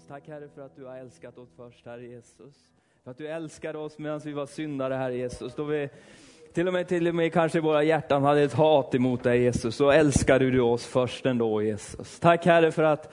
Jesus. Tack Herre för att du har älskat oss först, Herre Jesus. För att du älskade oss medan vi var syndare, Herre Jesus. Då vi till och med, till och med kanske i våra hjärtan hade ett hat emot dig Jesus, så älskade du oss först ändå Jesus. Tack Herre för att,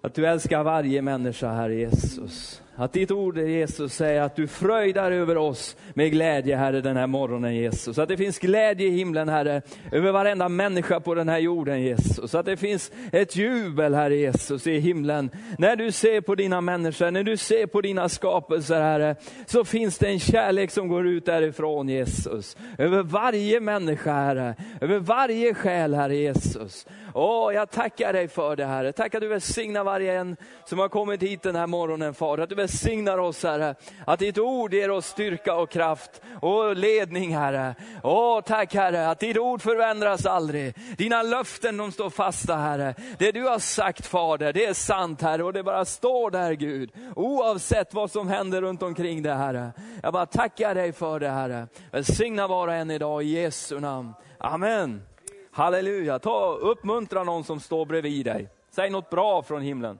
att du älskar varje människa, Herre Jesus. Att ditt ord Jesus säger att du fröjdar över oss med glädje Herre den här morgonen Jesus. Att det finns glädje i himlen Herre, över varenda människa på den här jorden Jesus. Att det finns ett jubel Herre Jesus i himlen. När du ser på dina människor, när du ser på dina skapelser Herre, så finns det en kärlek som går ut därifrån Jesus. Över varje människa Herre, över varje själ Herre Jesus. Åh, jag tackar dig för det Herre. Tack att du välsignar varje en som har kommit hit den här morgonen Fader. Att du välsignar oss Herre. Att ditt ord ger oss styrka och kraft och ledning Herre. Åh, tack Herre att ditt ord förändras aldrig. Dina löften de står fasta Herre. Det du har sagt Fader, det är sant Herre och det bara står där Gud. Oavsett vad som händer runt omkring det Herre. Jag bara tackar dig för det Herre. Välsigna var och en idag i Jesu namn. Amen. Halleluja. Ta uppmuntra någon som står bredvid dig. Säg något bra från himlen.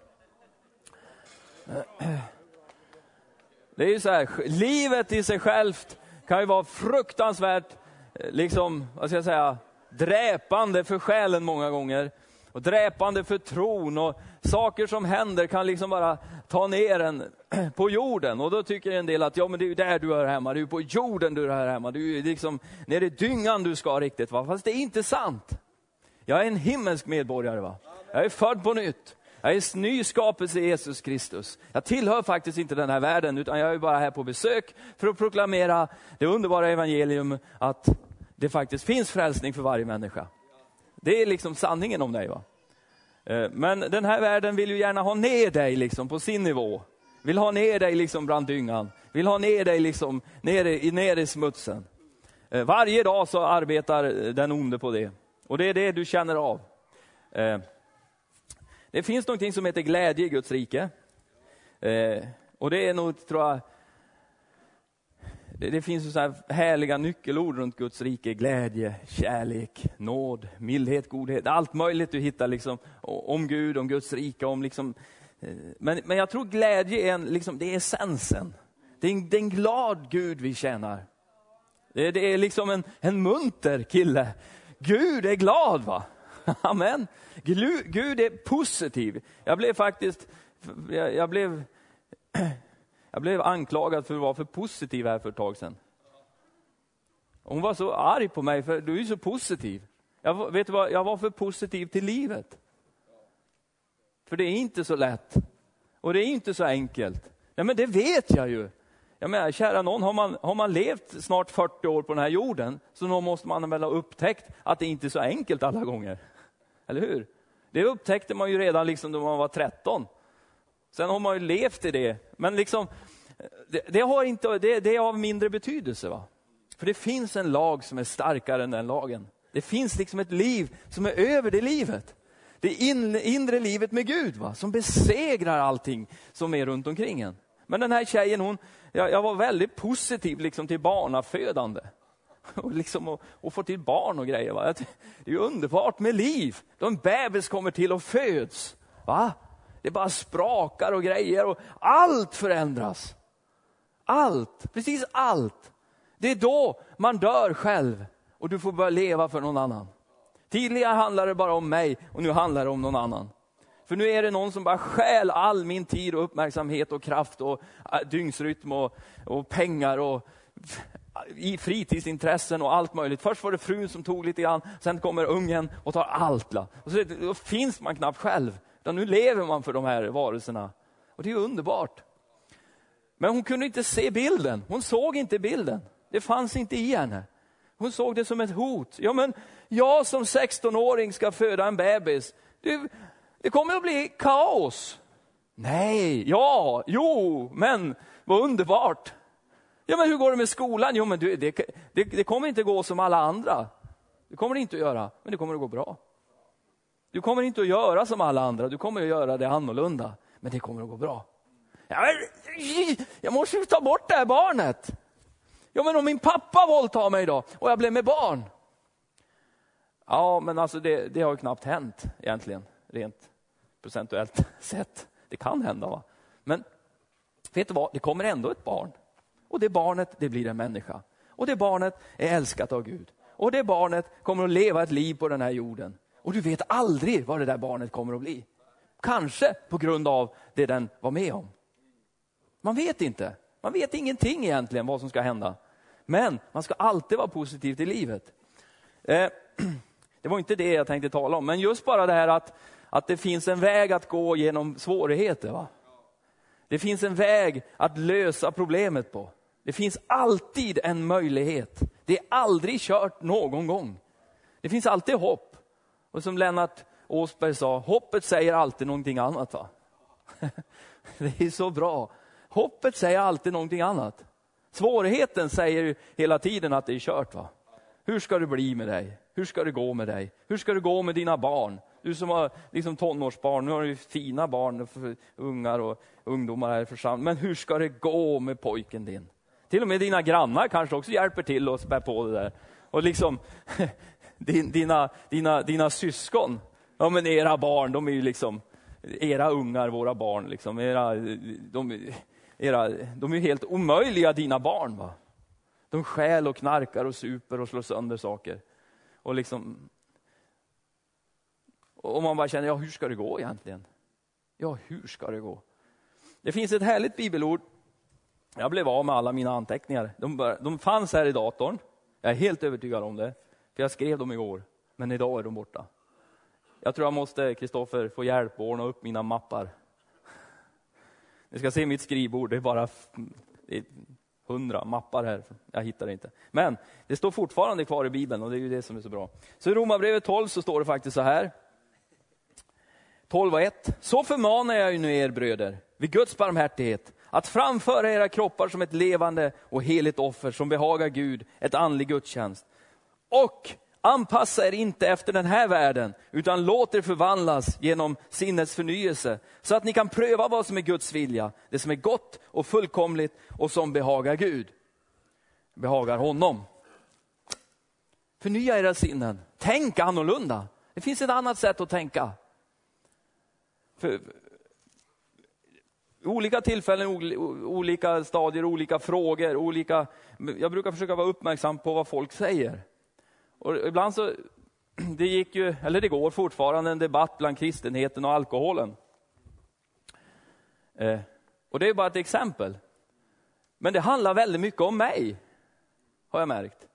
Det är ju så här, livet i sig självt kan ju vara fruktansvärt, eh, liksom, vad ska jag säga, dräpande för själen många gånger. Och dräpande för tron och saker som händer kan liksom bara ta ner en på jorden. Och då tycker en del att ja, men det är ju där du hör hemma, det är ju på jorden du hör hemma. Det är ju liksom nere i dyngan du ska riktigt. Va? Fast det är inte sant. Jag är en himmelsk medborgare. va. Jag är född på nytt. Jag är en ny skapelse i Jesus Kristus. Jag tillhör faktiskt inte den här världen, utan jag är bara här på besök för att proklamera det underbara evangelium att det faktiskt finns frälsning för varje människa. Det är liksom sanningen om dig. va. Eh, men den här världen vill ju gärna ha ner dig liksom på sin nivå. Vill ha ner dig liksom bland dyngan. Vill ha ner dig liksom ner i, ner i smutsen. Eh, varje dag så arbetar den onde på det. Och det är det du känner av. Eh, det finns någonting som heter glädje i Guds rike. Eh, och det är nog, tror jag, det, det finns så här härliga nyckelord runt Guds rike. Glädje, kärlek, nåd, mildhet, godhet. Allt möjligt du hittar liksom, om Gud, om Guds rike. Om liksom, eh, men, men jag tror glädje är, en, liksom, det är essensen. Det är, en, det är en glad Gud vi tjänar. Det, det är liksom en, en munter kille. Gud är glad va? Amen. Gud är positiv. Jag blev faktiskt, jag, jag blev jag blev anklagad för att vara för positiv här för ett tag sedan. Hon var så arg på mig, för du är så positiv. Jag, vet du vad, jag var för positiv till livet. För det är inte så lätt. Och det är inte så enkelt. Ja, men det vet jag ju. Jag menar, kära någon, har man, har man levt snart 40 år på den här jorden, så då måste man väl ha upptäckt att det inte är så enkelt alla gånger. Eller hur? Det upptäckte man ju redan liksom när man var 13. Sen har man ju levt i det. Men liksom, det, det har inte, det, det, är av mindre betydelse. Va? För det finns en lag som är starkare än den lagen. Det finns liksom ett liv som är över det livet. Det in, inre livet med Gud, va? som besegrar allting som är runt omkring en. Men den här tjejen, hon, jag, jag var väldigt positiv liksom till barnafödande. Och, liksom, och, och få till barn och grejer. Va? Det är underbart med liv. Då en bebis kommer till och föds. Va? Det bara sprakar och grejer och allt förändras. Allt, precis allt. Det är då man dör själv och du får börja leva för någon annan. Tidigare handlade det bara om mig och nu handlar det om någon annan. För nu är det någon som bara stjäl all min tid och uppmärksamhet och kraft och äh, dygnsrytm och, och pengar och i fritidsintressen och allt möjligt. Först var det frun som tog lite grann, sen kommer ungen och tar allt. Och så, då finns man knappt själv. Utan nu lever man för de här varelserna. Och det är underbart. Men hon kunde inte se bilden. Hon såg inte bilden. Det fanns inte i henne. Hon såg det som ett hot. Ja, men jag som 16-åring ska föda en bebis. Det, det kommer att bli kaos. Nej, ja, jo, men vad underbart. Ja, men hur går det med skolan? Jo, men det, det, det kommer inte gå som alla andra. Det kommer det inte att göra, men det kommer att gå bra. Du kommer inte att göra som alla andra, du kommer att göra det annorlunda. Men det kommer att gå bra. Jag måste ju ta bort det här barnet. Ja, men om min pappa våldtar mig då och jag blev med barn? Ja, men alltså det, det har ju knappt hänt egentligen, rent procentuellt sett. Det kan hända. Va? Men vet du vad, det kommer ändå ett barn. Och det barnet, det blir en människa. Och det barnet är älskat av Gud. Och det barnet kommer att leva ett liv på den här jorden. Och du vet aldrig vad det där barnet kommer att bli. Kanske på grund av det den var med om. Man vet inte. Man vet ingenting egentligen vad som ska hända. Men man ska alltid vara positiv till livet. Eh, det var inte det jag tänkte tala om, men just bara det här att, att det finns en väg att gå genom svårigheter. Va? Det finns en väg att lösa problemet på. Det finns alltid en möjlighet. Det är aldrig kört någon gång. Det finns alltid hopp. Och som Lennart Åsberg sa, hoppet säger alltid någonting annat. Va? Det är så bra. Hoppet säger alltid någonting annat. Svårigheten säger hela tiden att det är kört. Va? Hur ska det bli med dig? Hur ska det gå med dig? Hur ska det gå med dina barn? Du som har liksom tonårsbarn, nu har du fina barn, ungar och ungdomar här i församlingen. Men hur ska det gå med pojken din? Till och med dina grannar kanske också hjälper till och spär på det där. Och liksom, dina, dina, dina syskon, ja men era barn, de är ju liksom, era ungar, våra barn, liksom, era, de, era, de är helt omöjliga dina barn. Va? De stjäl och knarkar och super och slår sönder saker. Och liksom, och man bara känner, ja hur ska det gå egentligen? Ja, hur ska det gå? Det finns ett härligt bibelord. Jag blev av med alla mina anteckningar. De, bara, de fanns här i datorn. Jag är helt övertygad om det. För jag skrev dem igår. Men idag är de borta. Jag tror jag måste, Kristoffer, få hjälp att ordna upp mina mappar. Ni ska se mitt skrivbord, det är bara hundra mappar här. Jag hittar det inte. Men det står fortfarande kvar i Bibeln och det är ju det som är så bra. Så i Romarbrevet 12 så står det faktiskt så här. 12 och 1. Så förmanar jag ju nu er bröder, vid Guds barmhärtighet, att framföra era kroppar som ett levande och heligt offer som behagar Gud, ett andlig gudstjänst. Och Anpassa er inte efter den här världen, utan låt er förvandlas genom sinnets förnyelse, så att ni kan pröva vad som är Guds vilja, det som är gott och fullkomligt och som behagar Gud. Behagar honom. Förnya era sinnen, tänk annorlunda. Det finns ett annat sätt att tänka. För, olika tillfällen, olika stadier, olika frågor, olika... Jag brukar försöka vara uppmärksam på vad folk säger. Och ibland så, det gick ju, eller det går fortfarande en debatt bland kristenheten och alkoholen. Eh, och det är bara ett exempel. Men det handlar väldigt mycket om mig, har jag märkt.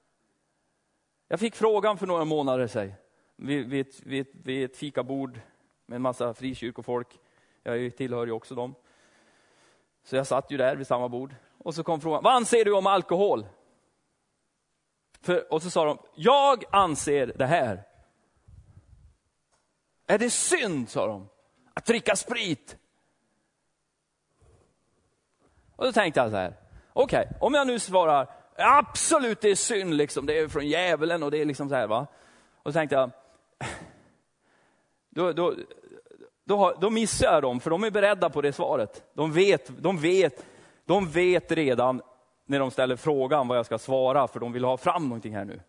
Jag fick frågan för några månader sedan, vid, vid, vid, vid ett fikabord med en massa frikyrkofolk. Jag tillhör ju också dem. Så jag satt ju där vid samma bord. Och så kom frågan, vad anser du om alkohol? För, och så sa de, jag anser det här. Är det synd, sa de, att dricka sprit? Och då tänkte jag så här, okej, okay, om jag nu svarar, absolut det är synd, liksom, det är från djävulen och det är liksom så här. Va? Och så tänkte jag, då, då, då, då missar jag dem, för de är beredda på det svaret. De vet, de vet, de vet redan när de ställer frågan vad jag ska svara, för de vill ha fram någonting här nu.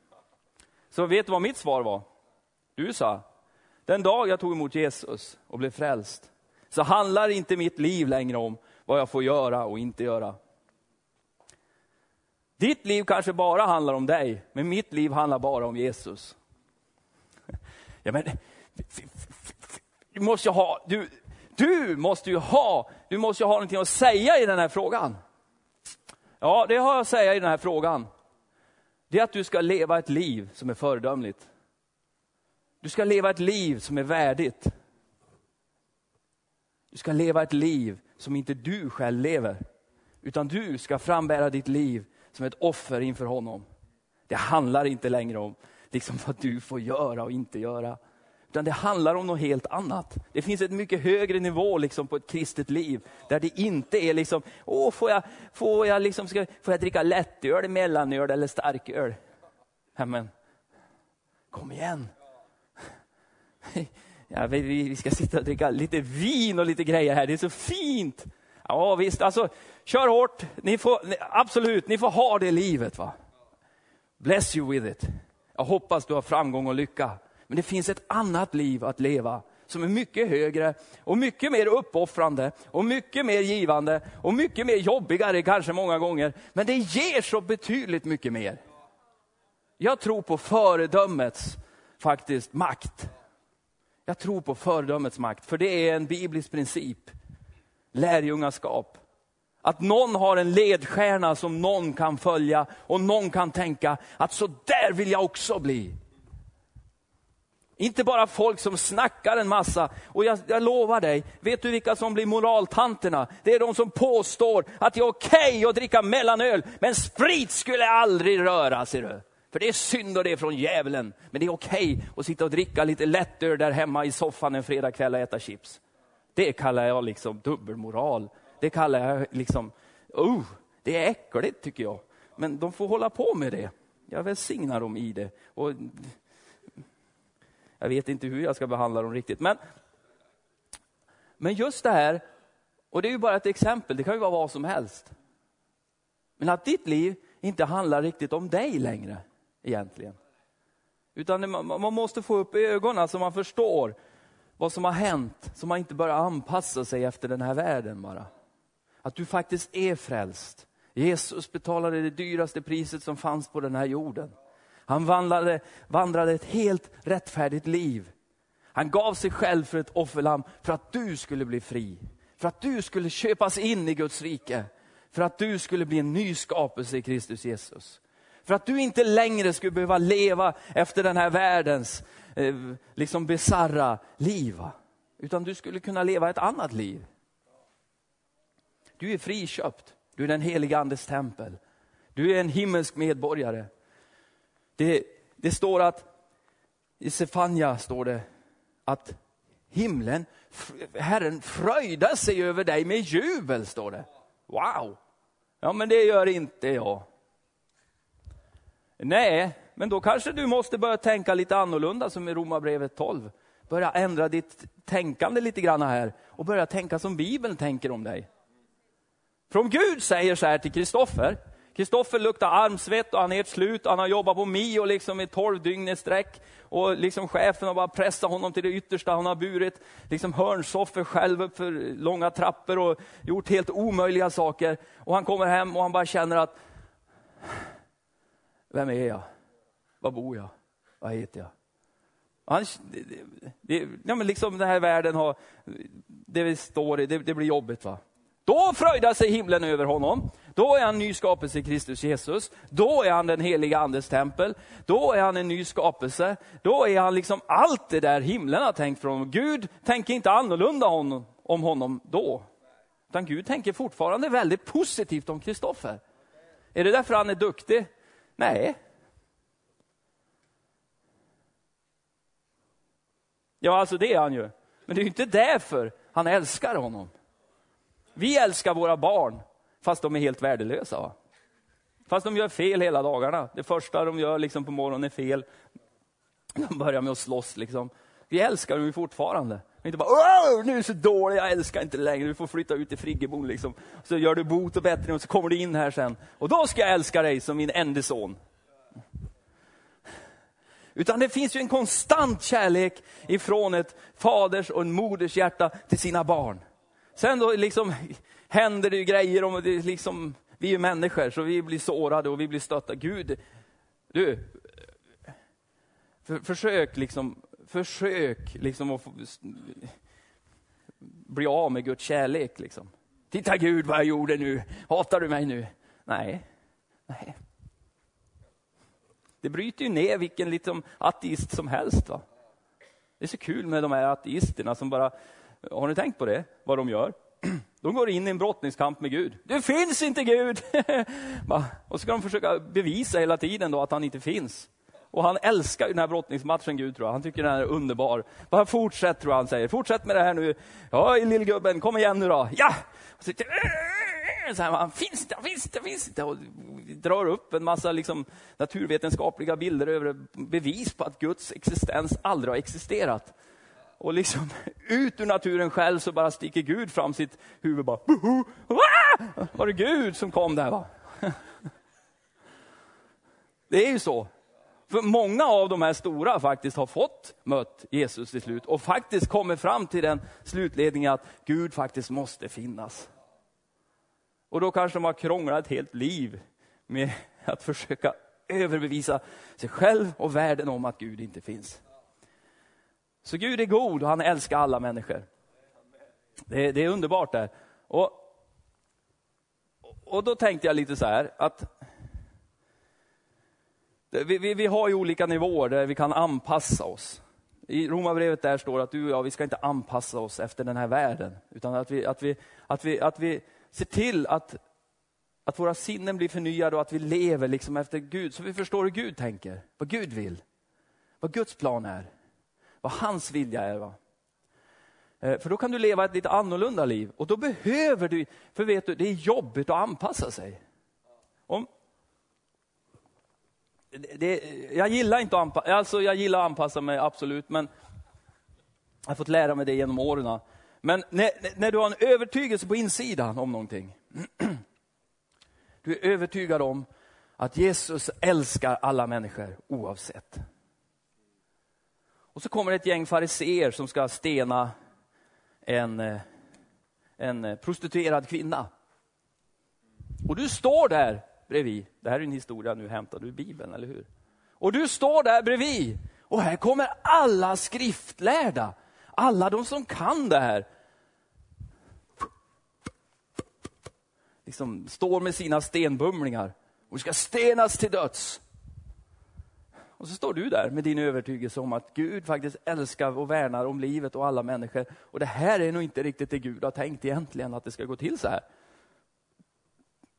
Så vet du vad mitt svar var? Du sa, den dag jag tog emot Jesus och blev frälst, så handlar inte mitt liv längre om vad jag får göra och inte göra. Ditt liv kanske bara handlar om dig, men mitt liv handlar bara om Jesus. Ja, men, du måste ju ha, du, du måste ju ha, du måste ju ha någonting att säga i den här frågan. Ja, det har jag att säga i den här frågan. Det är att du ska leva ett liv som är föredömligt. Du ska leva ett liv som är värdigt. Du ska leva ett liv som inte du själv lever, utan du ska frambära ditt liv som ett offer inför honom. Det handlar inte längre om liksom vad du får göra och inte göra. Utan det handlar om något helt annat. Det finns ett mycket högre nivå liksom på ett kristet liv, där det inte är liksom, åh, får jag, får jag, liksom, ska, får jag dricka lättöl, mellanöl eller starköl? Amen. kom igen. Ja, vi, vi ska sitta och dricka lite vin och lite grejer här, det är så fint. Ja visst, alltså kör hårt, ni får, absolut, ni får ha det livet. va. Bless you with it. Jag hoppas du har framgång och lycka. Men det finns ett annat liv att leva som är mycket högre och mycket mer uppoffrande och mycket mer givande och mycket mer jobbigare kanske många gånger. Men det ger så betydligt mycket mer. Jag tror på föredömets faktiskt makt. Jag tror på föredömets makt, för det är en biblisk princip. Lärjungaskap. Att någon har en ledstjärna som någon kan följa och någon kan tänka att så där vill jag också bli. Inte bara folk som snackar en massa. Och jag, jag, lovar dig, vet du vilka som blir moraltanterna? Det är de som påstår att det är okej okay att dricka mellanöl, men sprit skulle aldrig röra, ser du. För det är synd och det är från djävulen. Men det är okej okay att sitta och dricka lite lättöl där hemma i soffan en fredagkväll och äta chips. Det kallar jag liksom dubbelmoral. Det kallar jag liksom, oh, det är äckligt tycker jag. Men de får hålla på med det. Jag välsignar dem i det. Och jag vet inte hur jag ska behandla dem riktigt. Men, men just det här, och det är ju bara ett exempel, det kan ju vara vad som helst. Men att ditt liv inte handlar riktigt om dig längre egentligen. Utan man måste få upp ögonen så man förstår vad som har hänt, så man inte börjar anpassa sig efter den här världen bara. Att du faktiskt är frälst. Jesus betalade det dyraste priset som fanns på den här jorden. Han vandrade, vandrade ett helt rättfärdigt liv. Han gav sig själv för ett offerlamm för att du skulle bli fri. För att du skulle köpas in i Guds rike. För att du skulle bli en ny skapelse i Kristus Jesus. För att du inte längre skulle behöva leva efter den här världens eh, liksom bizarra liv. Utan du skulle kunna leva ett annat liv. Du är friköpt. Du är den heliga andes tempel. Du är en himmelsk medborgare. Det, det står att, i Sefania står det att himlen, Herren fröjdar sig över dig med jubel, står det. Wow! Ja, men det gör inte jag. Nej, men då kanske du måste börja tänka lite annorlunda som i Romarbrevet 12. Börja ändra ditt tänkande lite grann här och börja tänka som Bibeln tänker om dig. För om Gud säger så här till Kristoffer, Kristoffer luktar armsvett och han är helt slut. Han har jobbat på Mio liksom i tolv dygn i sträck. Och liksom chefen har bara pressat honom till det yttersta. Han har burit liksom hörnsoffor själv upp för långa trappor och gjort helt omöjliga saker. Och han kommer hem och han bara känner att, vem är jag? Var bor jag? Vad heter jag? Han, det, det, ja, men liksom den här världen har, det vi står i, det, det blir jobbigt. va? Då fröjdar sig himlen över honom. Då är han ny skapelse i Kristus Jesus. Då är han den heliga andes tempel. Då är han en ny skapelse. Då är han liksom allt det där himlen har tänkt för honom. Gud tänker inte annorlunda om honom då. Utan Gud tänker fortfarande väldigt positivt om Kristoffer. Är det därför han är duktig? Nej. Ja, alltså det är han ju. Men det är ju inte därför han älskar honom. Vi älskar våra barn, fast de är helt värdelösa. Va? Fast de gör fel hela dagarna. Det första de gör liksom på morgonen är fel. De börjar med att slåss. Liksom. Vi älskar dem fortfarande. Inte bara Åh, nu är du så dålig, jag älskar inte längre, du får flytta ut till friggebon. Liksom. Så gör du bot och bättring och så kommer du in här sen. Och då ska jag älska dig som min enda son. Utan det finns ju en konstant kärlek ifrån ett faders och en moders hjärta till sina barn. Sen då liksom händer det ju grejer, och det liksom, vi är ju människor så vi blir sårade och vi blir stötta. Gud, du, för, försök liksom, försök liksom att få, bli av med Guds kärlek. Liksom. Titta Gud vad jag gjorde nu, hatar du mig nu? Nej, nej. Det bryter ju ner vilken liksom ateist som helst. Va? Det är så kul med de här ateisterna som bara har ni tänkt på det? Vad de gör? De går in i en brottningskamp med Gud. Det finns inte Gud! och så ska de försöka bevisa hela tiden då att han inte finns. Och han älskar den här brottningsmatchen, Gud tror jag. Han tycker den är underbar. Bara fortsätt, tror jag han säger. Fortsätt med det här nu. Ja, lillgubben, kom igen nu då. Ja! Och så, så här, han finns inte, han finns inte, han finns inte. Och drar upp en massa liksom, naturvetenskapliga bilder över bevis på att Guds existens aldrig har existerat och liksom ut ur naturen själv så bara sticker Gud fram sitt huvud. Bara, Var det Gud som kom där? Va? Det är ju så. För många av de här stora faktiskt har fått mött Jesus till slut och faktiskt kommit fram till den slutledningen att Gud faktiskt måste finnas. Och då kanske de har krånglat ett helt liv med att försöka överbevisa sig själv och världen om att Gud inte finns. Så Gud är god och han älskar alla människor. Det, det är underbart där. Och, och då tänkte jag lite så här att vi, vi, vi har ju olika nivåer där vi kan anpassa oss. I Romarbrevet där står att du och jag, vi ska inte anpassa oss efter den här världen, utan att vi, att vi, att vi, att vi ser till att, att våra sinnen blir förnyade och att vi lever liksom efter Gud, så vi förstår hur Gud tänker, vad Gud vill, vad Guds plan är, vad hans vilja är. Va? Eh, för då kan du leva ett lite annorlunda liv och då behöver du, för vet du, det är jobbigt att anpassa sig. Om, det, jag gillar inte att anpassa, alltså jag gillar att anpassa mig absolut, men jag har fått lära mig det genom åren. Men när, när du har en övertygelse på insidan om någonting, du är övertygad om att Jesus älskar alla människor oavsett. Och så kommer det ett gäng fariseer som ska stena en, eh, en eh, prostituerad kvinna. Och du står där bredvid. Det här är en historia nu hämtad ur Bibeln, eller hur? Och du står där bredvid. Och här kommer alla skriftlärda. Alla de som kan det här. Liksom står med sina stenbumlingar och ska stenas till döds. Och så står du där med din övertygelse om att Gud faktiskt älskar och värnar om livet och alla människor. Och det här är nog inte riktigt det Gud har tänkt egentligen, att det ska gå till så här.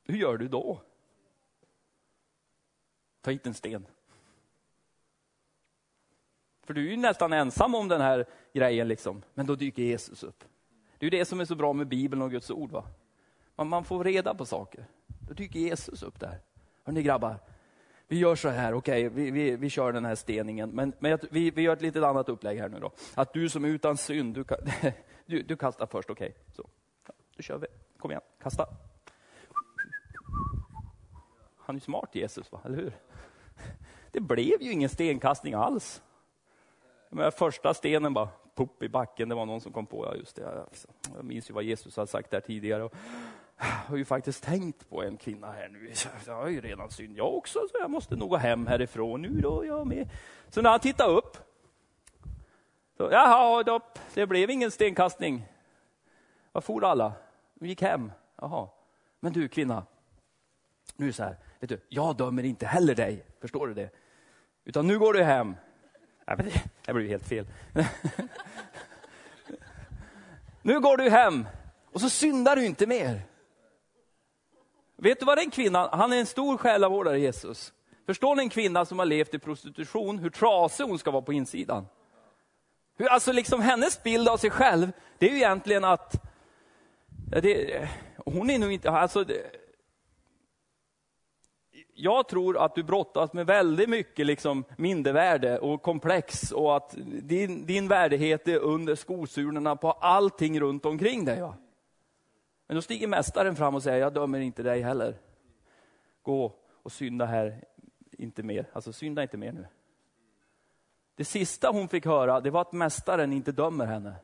Hur gör du då? Ta hit en sten. För du är ju nästan ensam om den här grejen, liksom. men då dyker Jesus upp. Det är det som är så bra med Bibeln och Guds ord. Va? Man, man får reda på saker. Då dyker Jesus upp där. Hörni grabbar, vi gör så här, okej, okay, vi, vi, vi kör den här steningen, men, men vi, vi gör ett litet annat upplägg här nu då. Att du som är utan synd, du, du, du kastar först, okej. Okay. Så, ja, då kör vi. Kom igen, kasta. Han är smart Jesus, va? eller hur? Det blev ju ingen stenkastning alls. Men första stenen bara pop i backen, det var någon som kom på, ja just det, jag minns ju vad Jesus hade sagt där tidigare. Jag har ju faktiskt tänkt på en kvinna här nu, jag har ju redan synd jag också, så jag måste nog gå hem härifrån nu då, jag med. Så när han tittade upp, så, jaha, då, det blev ingen stenkastning. Var for alla? De gick hem. Jaha. Men du kvinna, nu är det så här, vet du, jag dömer inte heller dig, förstår du det? Utan nu går du hem. Nej, men det, det helt fel. nu går du hem och så syndar du inte mer. Vet du vad den kvinnan, han är en stor själavårdare Jesus. Förstår ni en kvinna som har levt i prostitution, hur trasig hon ska vara på insidan? Hur, alltså liksom hennes bild av sig själv, det är ju egentligen att, det, hon är nog inte, alltså, det, jag tror att du brottas med väldigt mycket liksom mindervärde och komplex och att din, din värdighet är under skosulorna på allting runt omkring dig. Va? Men då stiger mästaren fram och säger, jag dömer inte dig heller. Gå och synda här, inte mer. Alltså synda inte mer nu. Det sista hon fick höra, det var att mästaren inte dömer henne.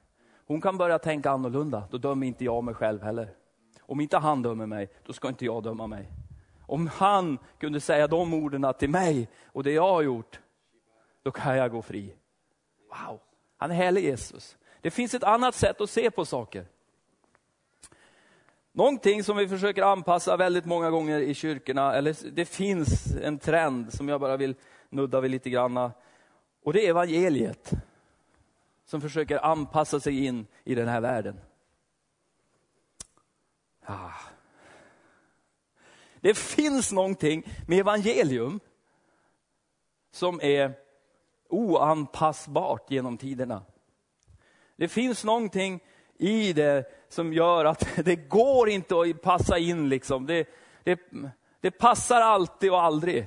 Hon kan börja tänka annorlunda, då dömer inte jag mig själv heller. Om inte han dömer mig, då ska inte jag döma mig. Om han kunde säga de orden till mig och det jag har gjort, då kan jag gå fri. Wow, han är härlig Jesus. Det finns ett annat sätt att se på saker. Någonting som vi försöker anpassa väldigt många gånger i kyrkorna, eller det finns en trend som jag bara vill nudda vid lite grann. Och det är evangeliet. Som försöker anpassa sig in i den här världen. Ah. Det finns någonting med evangelium som är oanpassbart genom tiderna. Det finns någonting i det som gör att det går inte att passa in. Liksom. Det, det, det passar alltid och aldrig.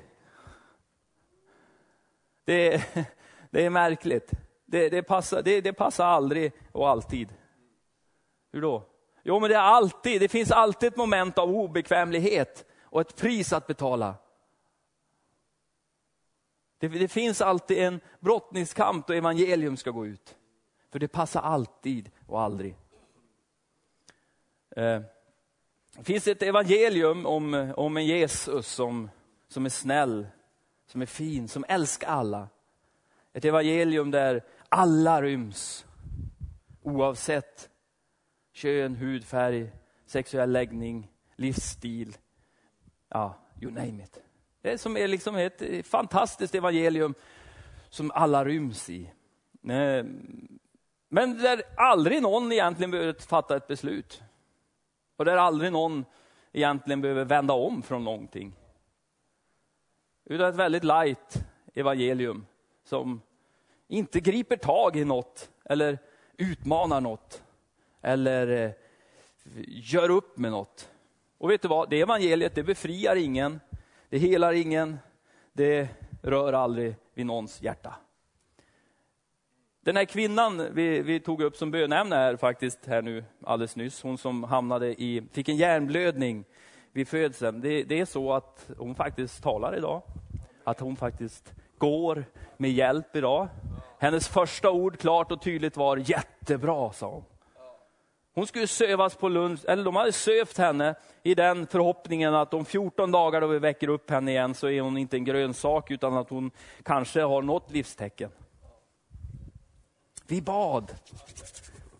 Det, det är märkligt. Det, det, passar, det, det passar aldrig och alltid. Hur då? Jo, men det, är alltid, det finns alltid ett moment av obekvämlighet och ett pris att betala. Det, det finns alltid en brottningskamp då evangelium ska gå ut. För det passar alltid och aldrig. Eh, det finns ett evangelium om, om en Jesus som, som är snäll, som är fin, som älskar alla. Ett evangelium där alla ryms, oavsett kön, hudfärg, sexuell läggning, livsstil. Ja, you name it. Det som är liksom ett fantastiskt evangelium som alla ryms i. Eh, men där aldrig någon egentligen behöver fatta ett beslut. Och där aldrig någon egentligen behöver vända om från någonting. Utan ett väldigt light evangelium som inte griper tag i något eller utmanar något eller eh, gör upp med något. Och vet du vad, det evangeliet det befriar ingen, det helar ingen, det rör aldrig vid någons hjärta. Den här kvinnan vi, vi tog upp som bönämne här faktiskt här nu alldeles nyss, hon som hamnade i, fick en hjärnblödning vid födseln. Det, det är så att hon faktiskt talar idag, att hon faktiskt går med hjälp idag. Hennes första ord klart och tydligt var jättebra, sa hon. Hon skulle sövas på Lunds, eller de hade sövt henne i den förhoppningen att om 14 dagar då vi väcker upp henne igen så är hon inte en grönsak utan att hon kanske har något livstecken. Vi bad.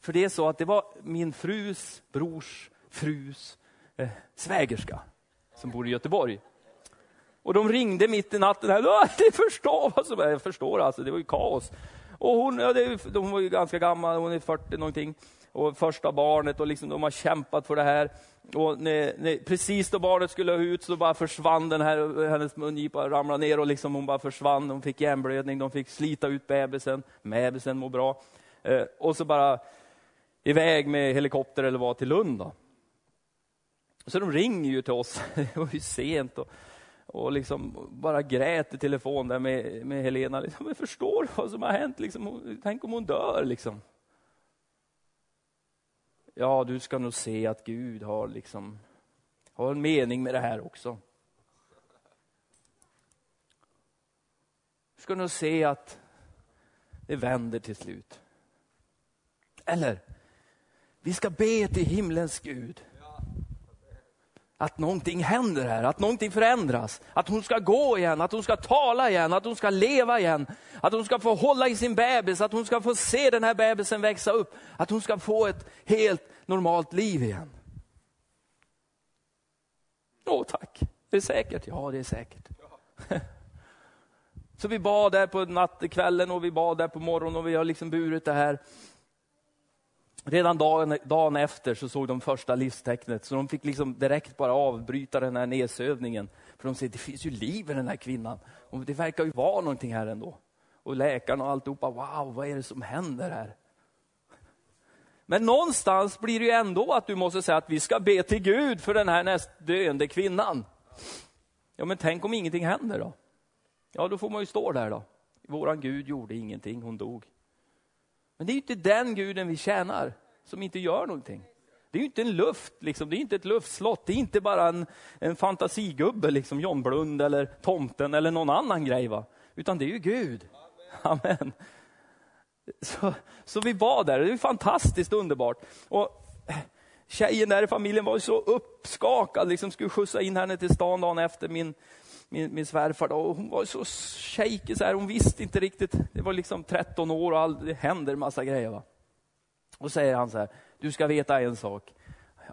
För det är så att det var min frus brors frus eh, svägerska som bor i Göteborg. Och de ringde mitt i natten. Här, jag förstår, alltså, jag förstår alltså, det var ju kaos. Och hon, ja, det, hon var ju ganska gammal, hon är 40 någonting. Och första barnet och liksom, de har kämpat för det här. Och när, när, precis då barnet skulle ut så bara försvann den här, hennes mungipa ramlade ner och liksom hon bara försvann. Hon fick hjärnblödning, de fick slita ut bebisen. Bebisen mår bra. Eh, och så bara iväg med helikopter eller vad till Lund. Då. Så de ringer ju till oss, det var ju sent. Och, och liksom bara grät i telefon där med, med Helena. Liksom, jag förstår vad som har hänt. Liksom. Tänk om hon dör. Liksom ja, du ska nog se att Gud har, liksom, har en mening med det här också. Du ska nog se att det vänder till slut. Eller, vi ska be till himlens Gud att någonting händer här, att någonting förändras. Att hon ska gå igen, att hon ska tala igen, att hon ska leva igen. Att hon ska få hålla i sin bebis, att hon ska få se den här bebisen växa upp. Att hon ska få ett helt normalt liv igen. Åh tack, är det säkert? Ja, det är säkert. Så vi bad där på nattkvällen och vi bad där på morgonen och vi har liksom burit det här. Redan dagen, dagen efter så såg de första livstecknet, så de fick liksom direkt bara avbryta den här nedsövningen. För de säger, det finns ju liv i den här kvinnan. Och det verkar ju vara någonting här ändå. Och läkarna och alltihopa, wow, vad är det som händer här? Men någonstans blir det ju ändå att du måste säga att vi ska be till Gud för den här näst döende kvinnan. Ja, men tänk om ingenting händer då? Ja, då får man ju stå där då. Våran Gud gjorde ingenting, hon dog. Men det är ju inte den guden vi tjänar, som inte gör någonting. Det är ju inte en luft, liksom. det är inte ett luftslott, det är inte bara en, en fantasigubbe, liksom John Blund eller tomten eller någon annan grej. Va? Utan det är ju Gud. Amen. Amen. Så, så vi var där, det är fantastiskt underbart. Och tjejen där i familjen var så uppskakad, liksom skulle skjutsa in henne till stan dagen efter min, min, min svärfar. Då. Hon var så shaky, så här. hon visste inte riktigt. Det var liksom 13 år och all, det händer massa grejer. Va? Och säger han så här, du ska veta en sak.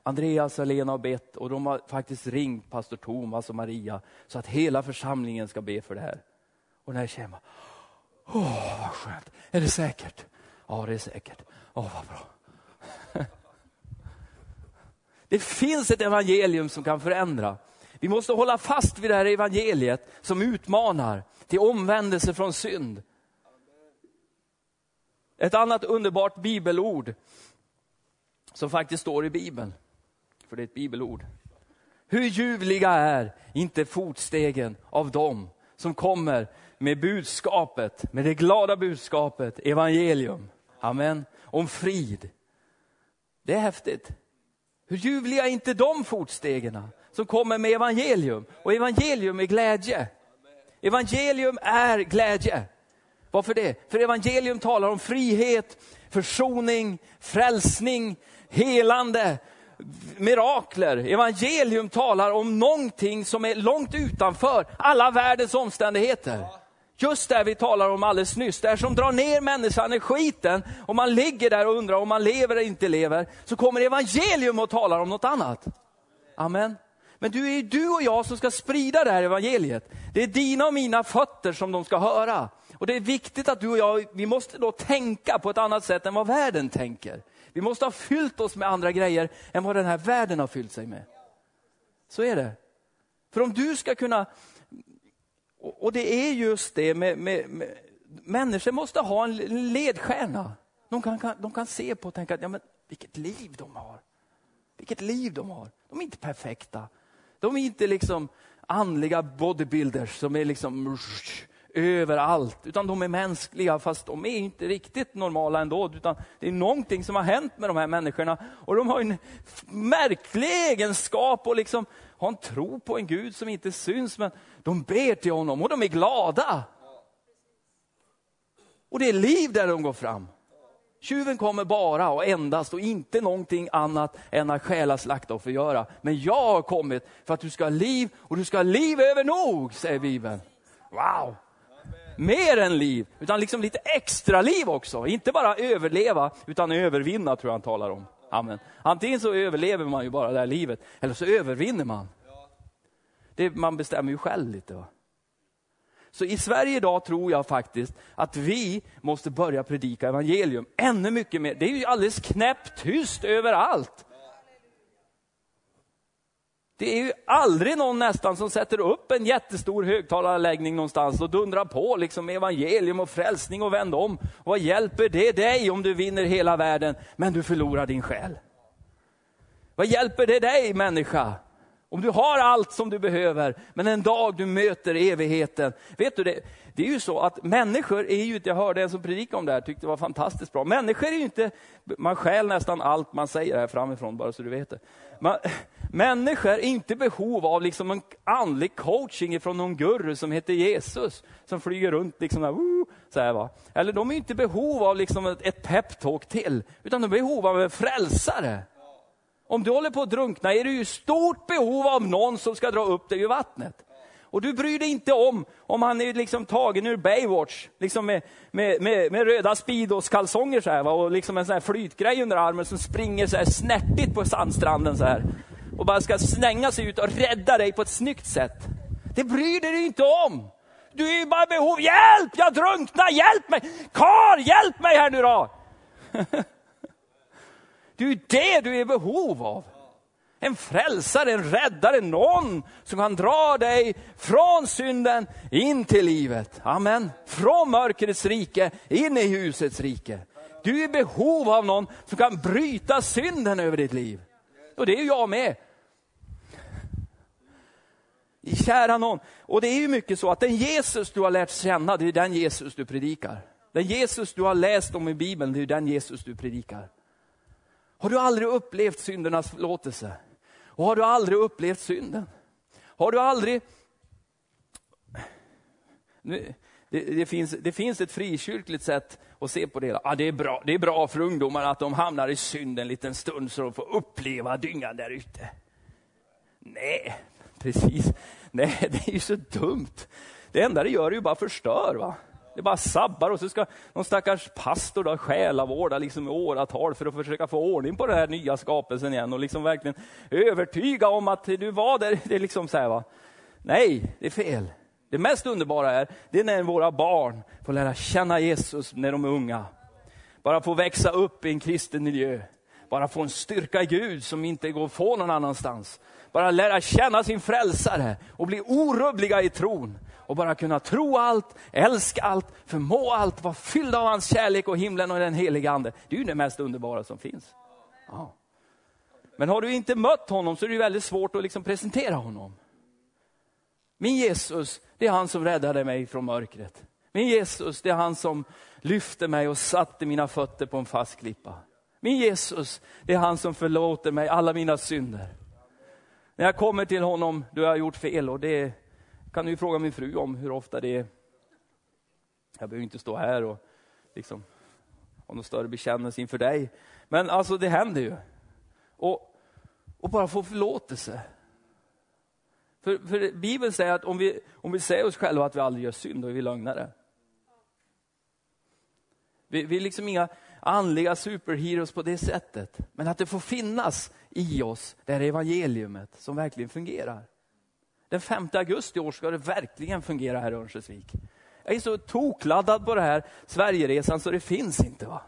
Andreas och Lena har bett och de har faktiskt ringt pastor Thomas och Maria så att hela församlingen ska be för det här. Och den här tjejen Åh, vad skönt. Är det säkert? Ja, det är säkert. Åh, vad bra. Det finns ett evangelium som kan förändra. Vi måste hålla fast vid det här evangeliet som utmanar till omvändelse från synd. Ett annat underbart bibelord som faktiskt står i Bibeln, för det är ett bibelord. Hur ljuvliga är inte fotstegen av dem som kommer med budskapet, med det glada budskapet, evangelium. Amen. Om frid. Det är häftigt. Hur ljuvliga är inte de fotstegen som kommer med evangelium? Och evangelium är glädje. Evangelium är glädje. Varför det? För evangelium talar om frihet, försoning, frälsning, helande, mirakler. Evangelium talar om någonting som är långt utanför alla världens omständigheter. Just det vi talar om alldeles nyss, det som drar ner människan i skiten och man ligger där och undrar om man lever eller inte lever, så kommer evangelium och talar om något annat. Amen. Men du är ju du och jag som ska sprida det här evangeliet. Det är dina och mina fötter som de ska höra. Och det är viktigt att du och jag, vi måste då tänka på ett annat sätt än vad världen tänker. Vi måste ha fyllt oss med andra grejer än vad den här världen har fyllt sig med. Så är det. För om du ska kunna, och det är just det med, med, med människor måste ha en ledstjärna. De kan, kan, de kan se på och tänka, ja, men vilket liv de har. Vilket liv de har. De är inte perfekta. De är inte liksom andliga bodybuilders som är liksom överallt, utan de är mänskliga fast de är inte riktigt normala ändå. Utan det är någonting som har hänt med de här människorna och de har en märklig egenskap och liksom har en tro på en Gud som inte syns, men de ber till honom och de är glada. Och det är liv där de går fram. Tjuven kommer bara och endast och inte någonting annat än att stjäla, slakta och förgöra. Men jag har kommit för att du ska ha liv och du ska ha liv över nog, säger Bibeln. Wow! Mer än liv, utan liksom lite extra liv också. Inte bara överleva, utan övervinna tror jag han talar om. Amen. Antingen så överlever man ju bara det här livet, eller så övervinner man. Det, man bestämmer ju själv lite. Va? Så i Sverige idag tror jag faktiskt att vi måste börja predika evangelium ännu mycket mer. Det är ju alldeles knäpptyst överallt. Det är ju aldrig någon nästan som sätter upp en jättestor högtalarläggning någonstans och dundrar på liksom evangelium och frälsning och vänd om. Vad hjälper det dig om du vinner hela världen men du förlorar din själ? Vad hjälper det dig människa? Om du har allt som du behöver, men en dag du möter evigheten. Vet du, det, det är ju så att människor är ju jag hörde en som predikade om det här, tyckte det var fantastiskt bra. Människor är ju inte, man skäl nästan allt man säger här framifrån, bara så du vet det. Man, människor är inte i behov av liksom en andlig coaching från någon guru som heter Jesus, som flyger runt liksom där, uh, så här, va. Eller de är inte i behov av liksom ett, ett peptalk till, utan de är i behov av en frälsare. Om du håller på att drunkna är du i stort behov av någon som ska dra upp dig ur vattnet. Och du bryr dig inte om om han är liksom tagen ur Baywatch, liksom med, med, med, med röda Speedos-kalsonger så här, va? och liksom en sån här flytgrej under armen som springer så här snärtigt på sandstranden så här. Och bara ska slänga sig ut och rädda dig på ett snyggt sätt. Det bryr du dig inte om. Du är ju bara behov, hjälp, jag drunknar, hjälp mig! Kar, hjälp mig här nu då! Det är ju det du är i behov av. En frälsare, en räddare, någon som kan dra dig från synden in till livet. Amen. Från mörkrets rike in i ljusets rike. Du är i behov av någon som kan bryta synden över ditt liv. Och det är jag med. Kära någon. Och det är ju mycket så att den Jesus du har lärt känna, det är den Jesus du predikar. Den Jesus du har läst om i Bibeln, det är den Jesus du predikar. Har du aldrig upplevt syndernas förlåtelse? Och har du aldrig upplevt synden? Har du aldrig... Nu, det, det, finns, det finns ett frikyrkligt sätt att se på det. Ja, det, är bra, det är bra för ungdomar att de hamnar i synd en liten stund så de får uppleva dyngan där ute. Nej, precis. Nej, det är ju så dumt. Det enda det gör är ju bara förstör. Va? Det bara sabbar och så ska någon stackars pastor då själavårda liksom i åratal för att försöka få ordning på den här nya skapelsen igen och liksom verkligen övertyga om att du var där. Det är liksom så här, va? Nej, det är fel. Det mest underbara är, det är när våra barn får lära känna Jesus när de är unga. Bara få växa upp i en kristen miljö. Bara få en styrka i Gud som inte går att få någon annanstans. Bara lära känna sin frälsare och bli orubbliga i tron och bara kunna tro allt, älska allt, förmå allt, vara fylld av hans kärlek och himlen och den heliga ande. Det är ju det mest underbara som finns. Ja. Men har du inte mött honom så är det väldigt svårt att liksom presentera honom. Min Jesus, det är han som räddade mig från mörkret. Min Jesus, det är han som lyfte mig och satte mina fötter på en fast klippa. Min Jesus, det är han som förlåter mig alla mina synder. När jag kommer till honom, då har jag gjort fel och det kan du fråga min fru om hur ofta det är. Jag behöver inte stå här och liksom ha någon större bekännelse inför dig. Men alltså det händer ju. Och, och bara få förlåtelse. För, för Bibeln säger att om vi, om vi säger oss själva att vi aldrig gör synd, då är vi lögnare. Vi, vi är liksom inga andliga superheroes på det sättet. Men att det får finnas i oss, det här evangeliumet som verkligen fungerar. Den 5 augusti i år ska det verkligen fungera här i Örnsköldsvik. Jag är så tokladdad på det här Sverigeresan så det finns inte. va.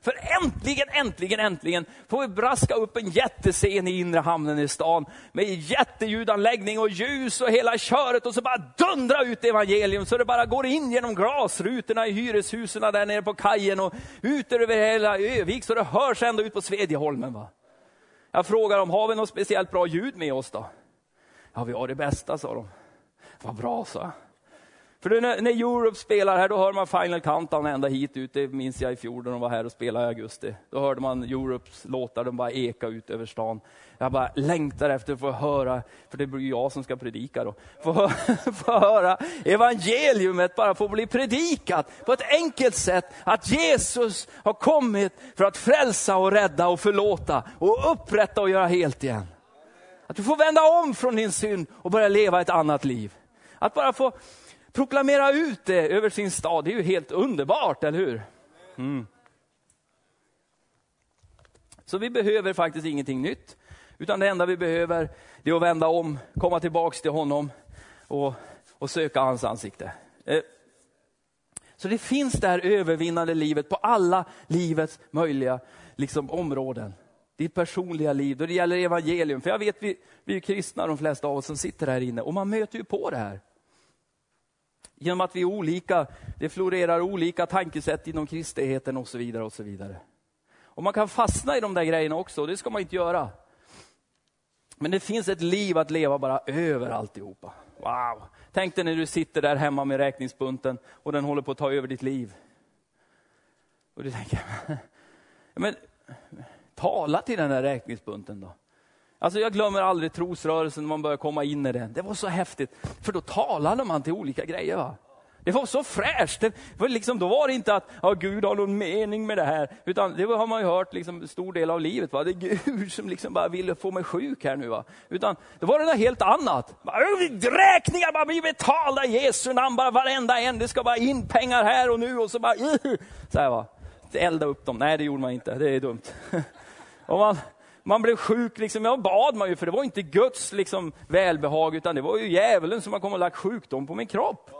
För äntligen, äntligen, äntligen får vi braska upp en jättescen i inre hamnen i stan med jätteljudanläggning och ljus och hela köret och så bara dundra ut evangelium så det bara går in genom glasrutorna i hyreshusen där nere på kajen och ut över hela Övik så det hörs ända ut på Svedjeholmen. Va? Jag frågar dem, har vi något speciellt bra ljud med oss då? Ja, vi har det bästa, sa de. Vad bra, sa jag. För när, när Europe spelar här, då hör man Final Countdown ända hit ut. Det minns jag i fjol när de var här och spelade i augusti. Då hörde man Europes låtar, de bara eka ut över stan. Jag bara längtar efter att få höra, för det blir jag som ska predika då, få, få höra evangeliumet bara få bli predikat på ett enkelt sätt. Att Jesus har kommit för att frälsa och rädda och förlåta och upprätta och göra helt igen. Att du får vända om från din synd och börja leva ett annat liv. Att bara få proklamera ut det över sin stad, det är ju helt underbart, eller hur? Mm. Så vi behöver faktiskt ingenting nytt, utan det enda vi behöver det är att vända om, komma tillbaks till honom och, och söka hans ansikte. Eh. Så det finns det här övervinnande livet på alla livets möjliga liksom, områden. Ditt personliga liv, då det gäller evangelium. För jag vet, vi, vi är kristna de flesta av oss som sitter här inne och man möter ju på det här. Genom att vi är olika, det florerar olika tankesätt inom kristenheten och så vidare. Och så vidare. Och man kan fastna i de där grejerna också, och det ska man inte göra. Men det finns ett liv att leva bara över alltihopa. Wow! Tänk dig när du sitter där hemma med räkningsbunten och den håller på att ta över ditt liv. Och du tänker, men tala till den där räkningsbunten då. Alltså jag glömmer aldrig trosrörelsen när man började komma in i den. Det var så häftigt, för då talade man till olika grejer. Va? Det var så fräscht. Det var liksom, då var det inte att ja, Gud har någon mening med det här, utan det har man ju hört liksom, stor del av livet. Va? Det är Gud som liksom bara ville få mig sjuk här nu. Va? Utan det var det något helt annat. Räkningar bara blir betalda i Jesu namn, bara varenda en. Det ska bara in pengar här och nu och så bara... Så här, va? Elda upp dem. Nej, det gjorde man inte. Det är dumt. Och man, man blev sjuk, liksom, ja bad man ju för det var inte Guds liksom, välbehag utan det var ju djävulen som har kommit och lagt sjukdom på min kropp.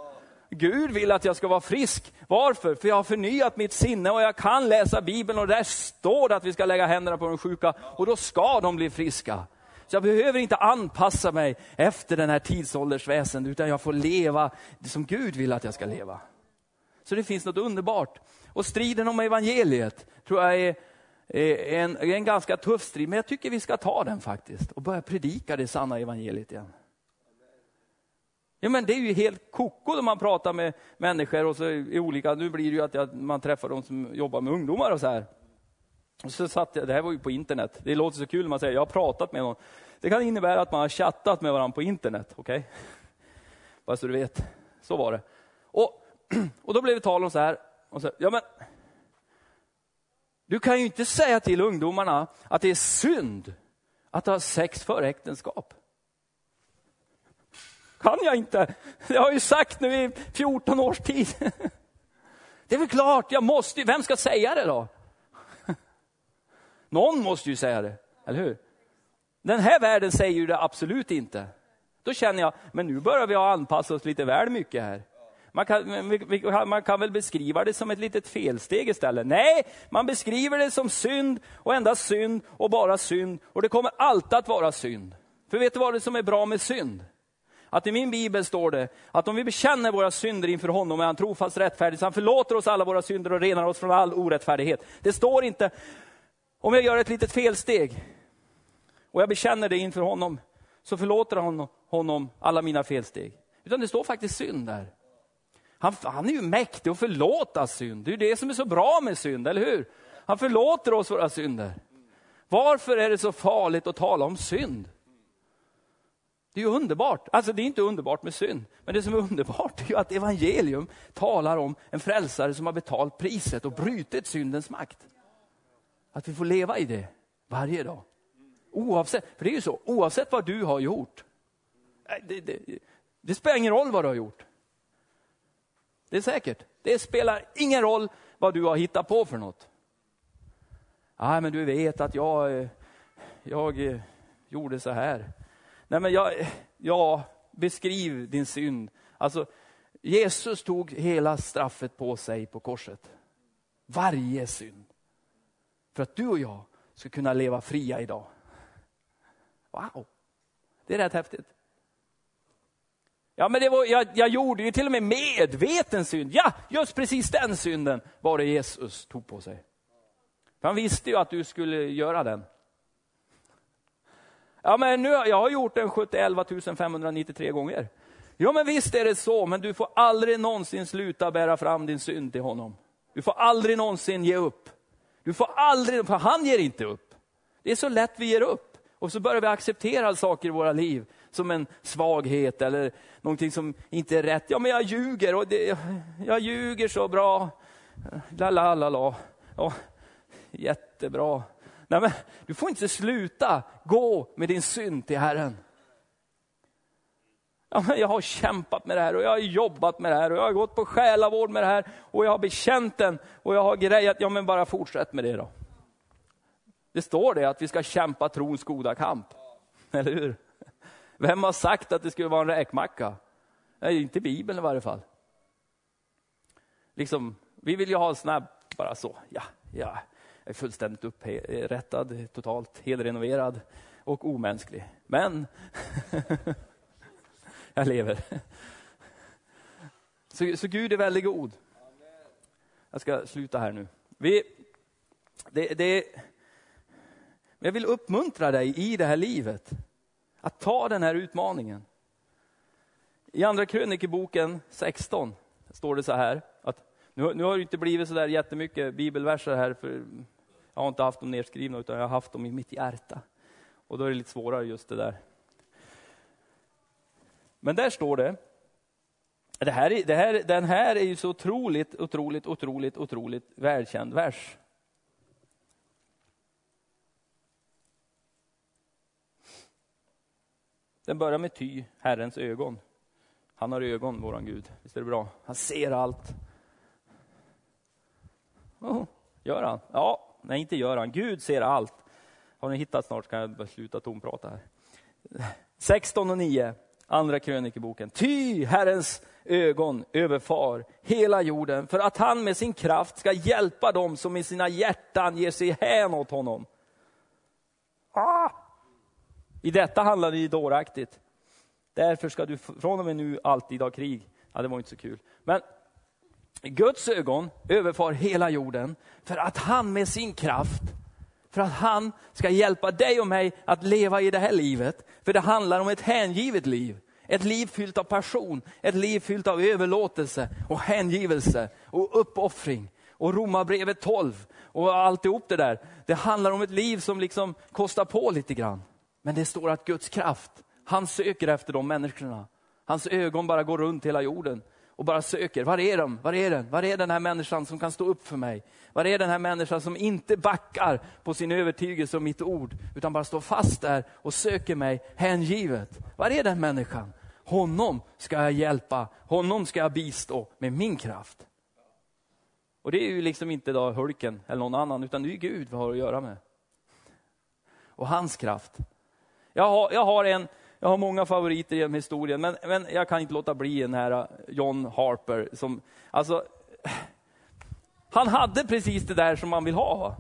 Gud vill att jag ska vara frisk. Varför? För jag har förnyat mitt sinne och jag kan läsa Bibeln och där står det att vi ska lägga händerna på de sjuka och då ska de bli friska. Så jag behöver inte anpassa mig efter den här tidsåldersväsen utan jag får leva det som Gud vill att jag ska leva. Så det finns något underbart. Och striden om evangeliet tror jag är Eh, en, en ganska tuff strid, men jag tycker vi ska ta den faktiskt och börja predika det sanna evangeliet igen. Ja, men det är ju helt koko när man pratar med människor och så är olika, nu blir det ju att man träffar de som jobbar med ungdomar och så här. Och så satt jag, det här var ju på internet, det låter så kul när man säger jag har pratat med någon. Det kan innebära att man har chattat med varandra på internet, okej? Okay? Bara så du vet, så var det. Och, och då blev det tal om så här, och så, ja men du kan ju inte säga till ungdomarna att det är synd att ha sex före äktenskap. Kan jag inte? Det har jag ju sagt nu i 14 års tid. Det är väl klart, jag måste Vem ska säga det då? Någon måste ju säga det, eller hur? Den här världen säger ju det absolut inte. Då känner jag, men nu börjar vi anpassa oss lite väl mycket här. Man kan, man kan väl beskriva det som ett litet felsteg istället. Nej, man beskriver det som synd och endast synd och bara synd. Och det kommer alltid att vara synd. För vet du vad det som är bra med synd? Att i min bibel står det att om vi bekänner våra synder inför honom är han trofast rättfärdig, så han förlåter oss alla våra synder och renar oss från all orättfärdighet. Det står inte, om jag gör ett litet felsteg och jag bekänner det inför honom, så förlåter han honom alla mina felsteg. Utan det står faktiskt synd där. Han, han är ju mäktig att förlåta synd. Det är det som är så bra med synd, eller hur? Han förlåter oss våra synder. Varför är det så farligt att tala om synd? Det är ju underbart. Alltså det är inte underbart med synd. Men det som är underbart är ju att evangelium talar om en frälsare som har betalt priset och brutit syndens makt. Att vi får leva i det varje dag. Oavsett, för det är ju så, oavsett vad du har gjort. Äh, det, det, det spelar ingen roll vad du har gjort. Det är säkert. Det spelar ingen roll vad du har hittat på för något. Nej, men du vet att jag, eh, jag eh, gjorde så här. Nej, men jag, ja, beskriv din synd. Alltså, Jesus tog hela straffet på sig på korset. Varje synd. För att du och jag ska kunna leva fria idag. Wow, det är rätt häftigt. Ja, men det var, jag, jag gjorde ju till och med medveten synd. Ja, just precis den synden var det Jesus tog på sig. För han visste ju att du skulle göra den. Ja, men nu, jag har gjort den 71 593 gånger. Ja, men visst är det så, men du får aldrig någonsin sluta bära fram din synd till honom. Du får aldrig någonsin ge upp. Du får aldrig, för han ger inte upp. Det är så lätt vi ger upp. Och så börjar vi acceptera saker i våra liv som en svaghet eller någonting som inte är rätt. Ja, men jag ljuger och det, jag ljuger så bra. La, la, la, la. Ja, jättebra. Nej, men du får inte sluta gå med din synd till Herren. Ja, men jag har kämpat med det här och jag har jobbat med det här och jag har gått på själavård med det här och jag har bekänt den och jag har grejat. Ja, men bara fortsätt med det då. Det står det att vi ska kämpa trons goda kamp. Eller hur? Vem har sagt att det skulle vara en räkmacka? Nej, inte Bibeln i varje fall. Liksom, vi vill ju ha en snabb, bara så, ja, ja, jag är fullständigt upprättad, totalt helrenoverad och omänsklig. Men jag lever. Så, så, Gud är väldigt god. Jag ska sluta här nu. Vi, det, det, jag vill uppmuntra dig i det här livet att ta den här utmaningen. I Andra krönikeboken 16 står det så här, att nu, nu har det inte blivit så där jättemycket bibelverser här, för jag har inte haft dem nedskrivna, utan jag har haft dem i mitt hjärta. Och då är det lite svårare just det där. Men där står det, det här, det här, den här är ju så otroligt, otroligt, otroligt, otroligt välkänd vers. Den börjar med ty, Herrens ögon. Han har ögon, våran Gud. Visst är det bra? Han ser allt. Oh, gör han? Ja, nej inte gör han. Gud ser allt. Har ni hittat snart kan jag sluta tomprata här. 16 och 9, andra krönikeboken. Ty Herrens ögon överfar hela jorden för att han med sin kraft ska hjälpa dem som i sina hjärtan ger sig hän åt honom. I detta handlar det dåraktigt. Därför ska du från och med nu alltid ha krig. Ja, det var inte så kul. Men Guds ögon överfar hela jorden för att han med sin kraft, för att han ska hjälpa dig och mig att leva i det här livet. För det handlar om ett hängivet liv. Ett liv fyllt av passion, ett liv fyllt av överlåtelse och hängivelse och uppoffring. Och Romarbrevet 12 och alltihop det där. Det handlar om ett liv som liksom kostar på lite grann. Men det står att Guds kraft, han söker efter de människorna. Hans ögon bara går runt hela jorden och bara söker. Var är de? Var är den? Var är den här människan som kan stå upp för mig? Var är den här människan som inte backar på sin övertygelse och mitt ord, utan bara står fast där och söker mig hängivet? Var är den människan? Honom ska jag hjälpa, honom ska jag bistå med min kraft. Och det är ju liksom inte då Hulken eller någon annan, utan det är Gud vi har att göra med. Och hans kraft. Jag har, jag har, en, jag har många favoriter genom historien, men, men jag kan inte låta bli den här eh, John Harper. Som, alltså, han hade precis det där som man vill ha.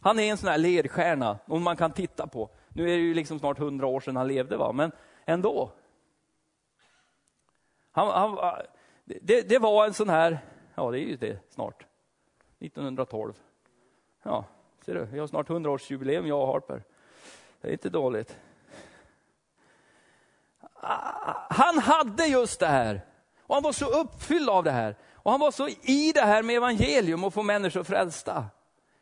Han är en sån här ledstjärna, om man kan titta på. Nu är det ju liksom snart hundra år sedan han levde, va? men ändå. Han, han, eh, det, det, var en sån här, ja det är ju det snart, 1912. Ja, ser du, vi har snart 100-årsjubileum jag och Harper. Det är inte dåligt. Han hade just det här. Och han var så uppfylld av det här. Och han var så i det här med evangelium och få människor frälsta.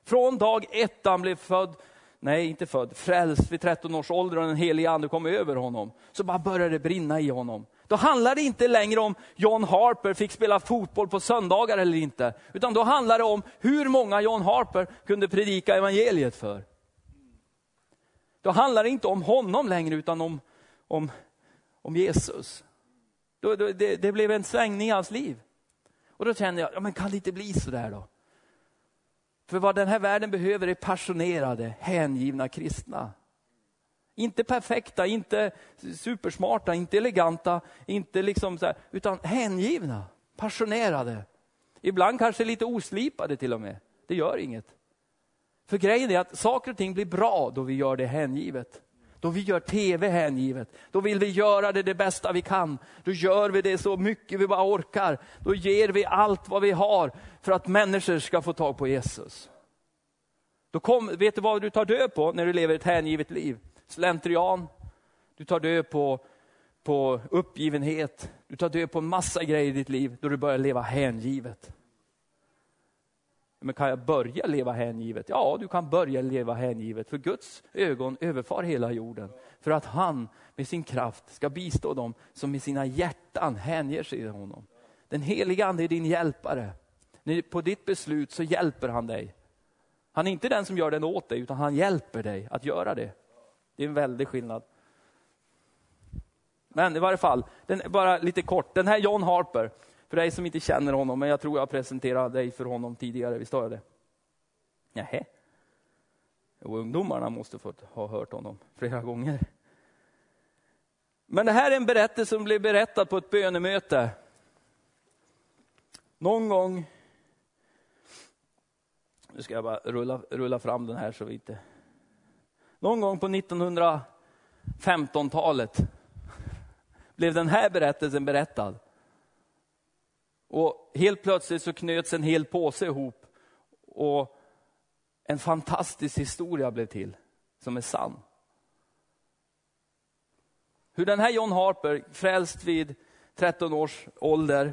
Från dag ett han blev född nej inte född, frälst vid 13 års ålder och den helige ande kom över honom, så bara började det brinna i honom. Då handlar det inte längre om John Harper fick spela fotboll på söndagar eller inte, utan då handlar det om hur många John Harper kunde predika evangeliet för. Då handlar det inte om honom längre, utan om, om, om Jesus. Då, då, det, det, blev en svängning i hans liv. Och då kände jag, ja, men kan det inte bli så där då? För vad den här världen behöver är passionerade, hängivna kristna. Inte perfekta, inte supersmarta, inte eleganta, inte liksom så här, utan hängivna, passionerade. Ibland kanske lite oslipade till och med. Det gör inget. För grejen är att saker och ting blir bra då vi gör det hängivet. Då vi gör tv hängivet. Då vill vi göra det det bästa vi kan. Då gör vi det så mycket vi bara orkar. Då ger vi allt vad vi har för att människor ska få tag på Jesus. Då kom, vet du vad du tar död på när du lever ett hängivet liv? Slentrian. Du tar död på, på uppgivenhet. Du tar död på en massa grejer i ditt liv då du börjar leva hängivet. Men kan jag börja leva hängivet? Ja, du kan börja leva hängivet, för Guds ögon överfar hela jorden. För att han med sin kraft ska bistå dem som med sina hjärtan hänger sig till honom. Den heliga Ande är din hjälpare. På ditt beslut så hjälper han dig. Han är inte den som gör den åt dig, utan han hjälper dig att göra det. Det är en väldig skillnad. Men i varje fall, den, bara lite kort. Den här John Harper, för dig som inte känner honom, men jag tror jag presenterade dig för honom tidigare, visst har jag det? Nähä? Och ungdomarna måste fått ha hört honom flera gånger. Men det här är en berättelse som blev berättad på ett bönemöte. Någon gång, nu ska jag bara rulla, rulla fram den här så vi inte... Någon gång på 1915-talet blev den här berättelsen berättad. Och helt plötsligt så knöts en hel påse ihop och en fantastisk historia blev till, som är sann. Hur den här John Harper, frälst vid 13 års ålder,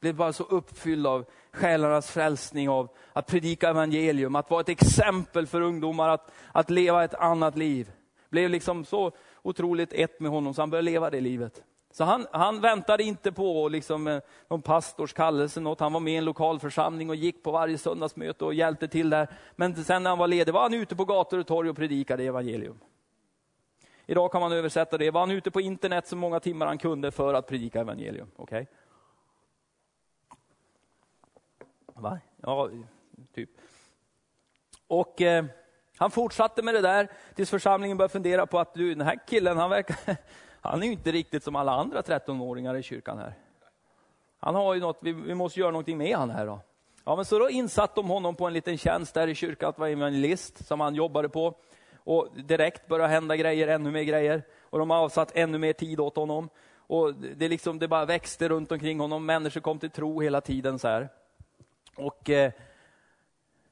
blev bara så uppfylld av själarnas frälsning, av att predika evangelium, att vara ett exempel för ungdomar att, att leva ett annat liv. Blev liksom så otroligt ett med honom så han började leva det livet. Så han, han väntade inte på liksom, eh, någon pastors kallelse, något. han var med i en lokalförsamling och gick på varje söndagsmöte och hjälpte till där. Men sen när han var ledig var han ute på gator och torg och predikade evangelium. Idag kan man översätta det. Var han ute på internet så många timmar han kunde för att predika evangelium. Okay? Va? Ja, typ. Och eh, han fortsatte med det där tills församlingen började fundera på att du, den här killen, han verkar han är ju inte riktigt som alla andra 13-åringar i kyrkan här. Han har ju något, vi, vi måste göra någonting med han här då. Ja, men så då insatte de honom på en liten tjänst där i kyrkan, att vara evangelist, som han jobbade på. Och direkt började hända grejer, ännu mer grejer. Och de har avsatt ännu mer tid åt honom. Och det, liksom, det bara växte runt omkring honom, människor kom till tro hela tiden. så här. Och eh,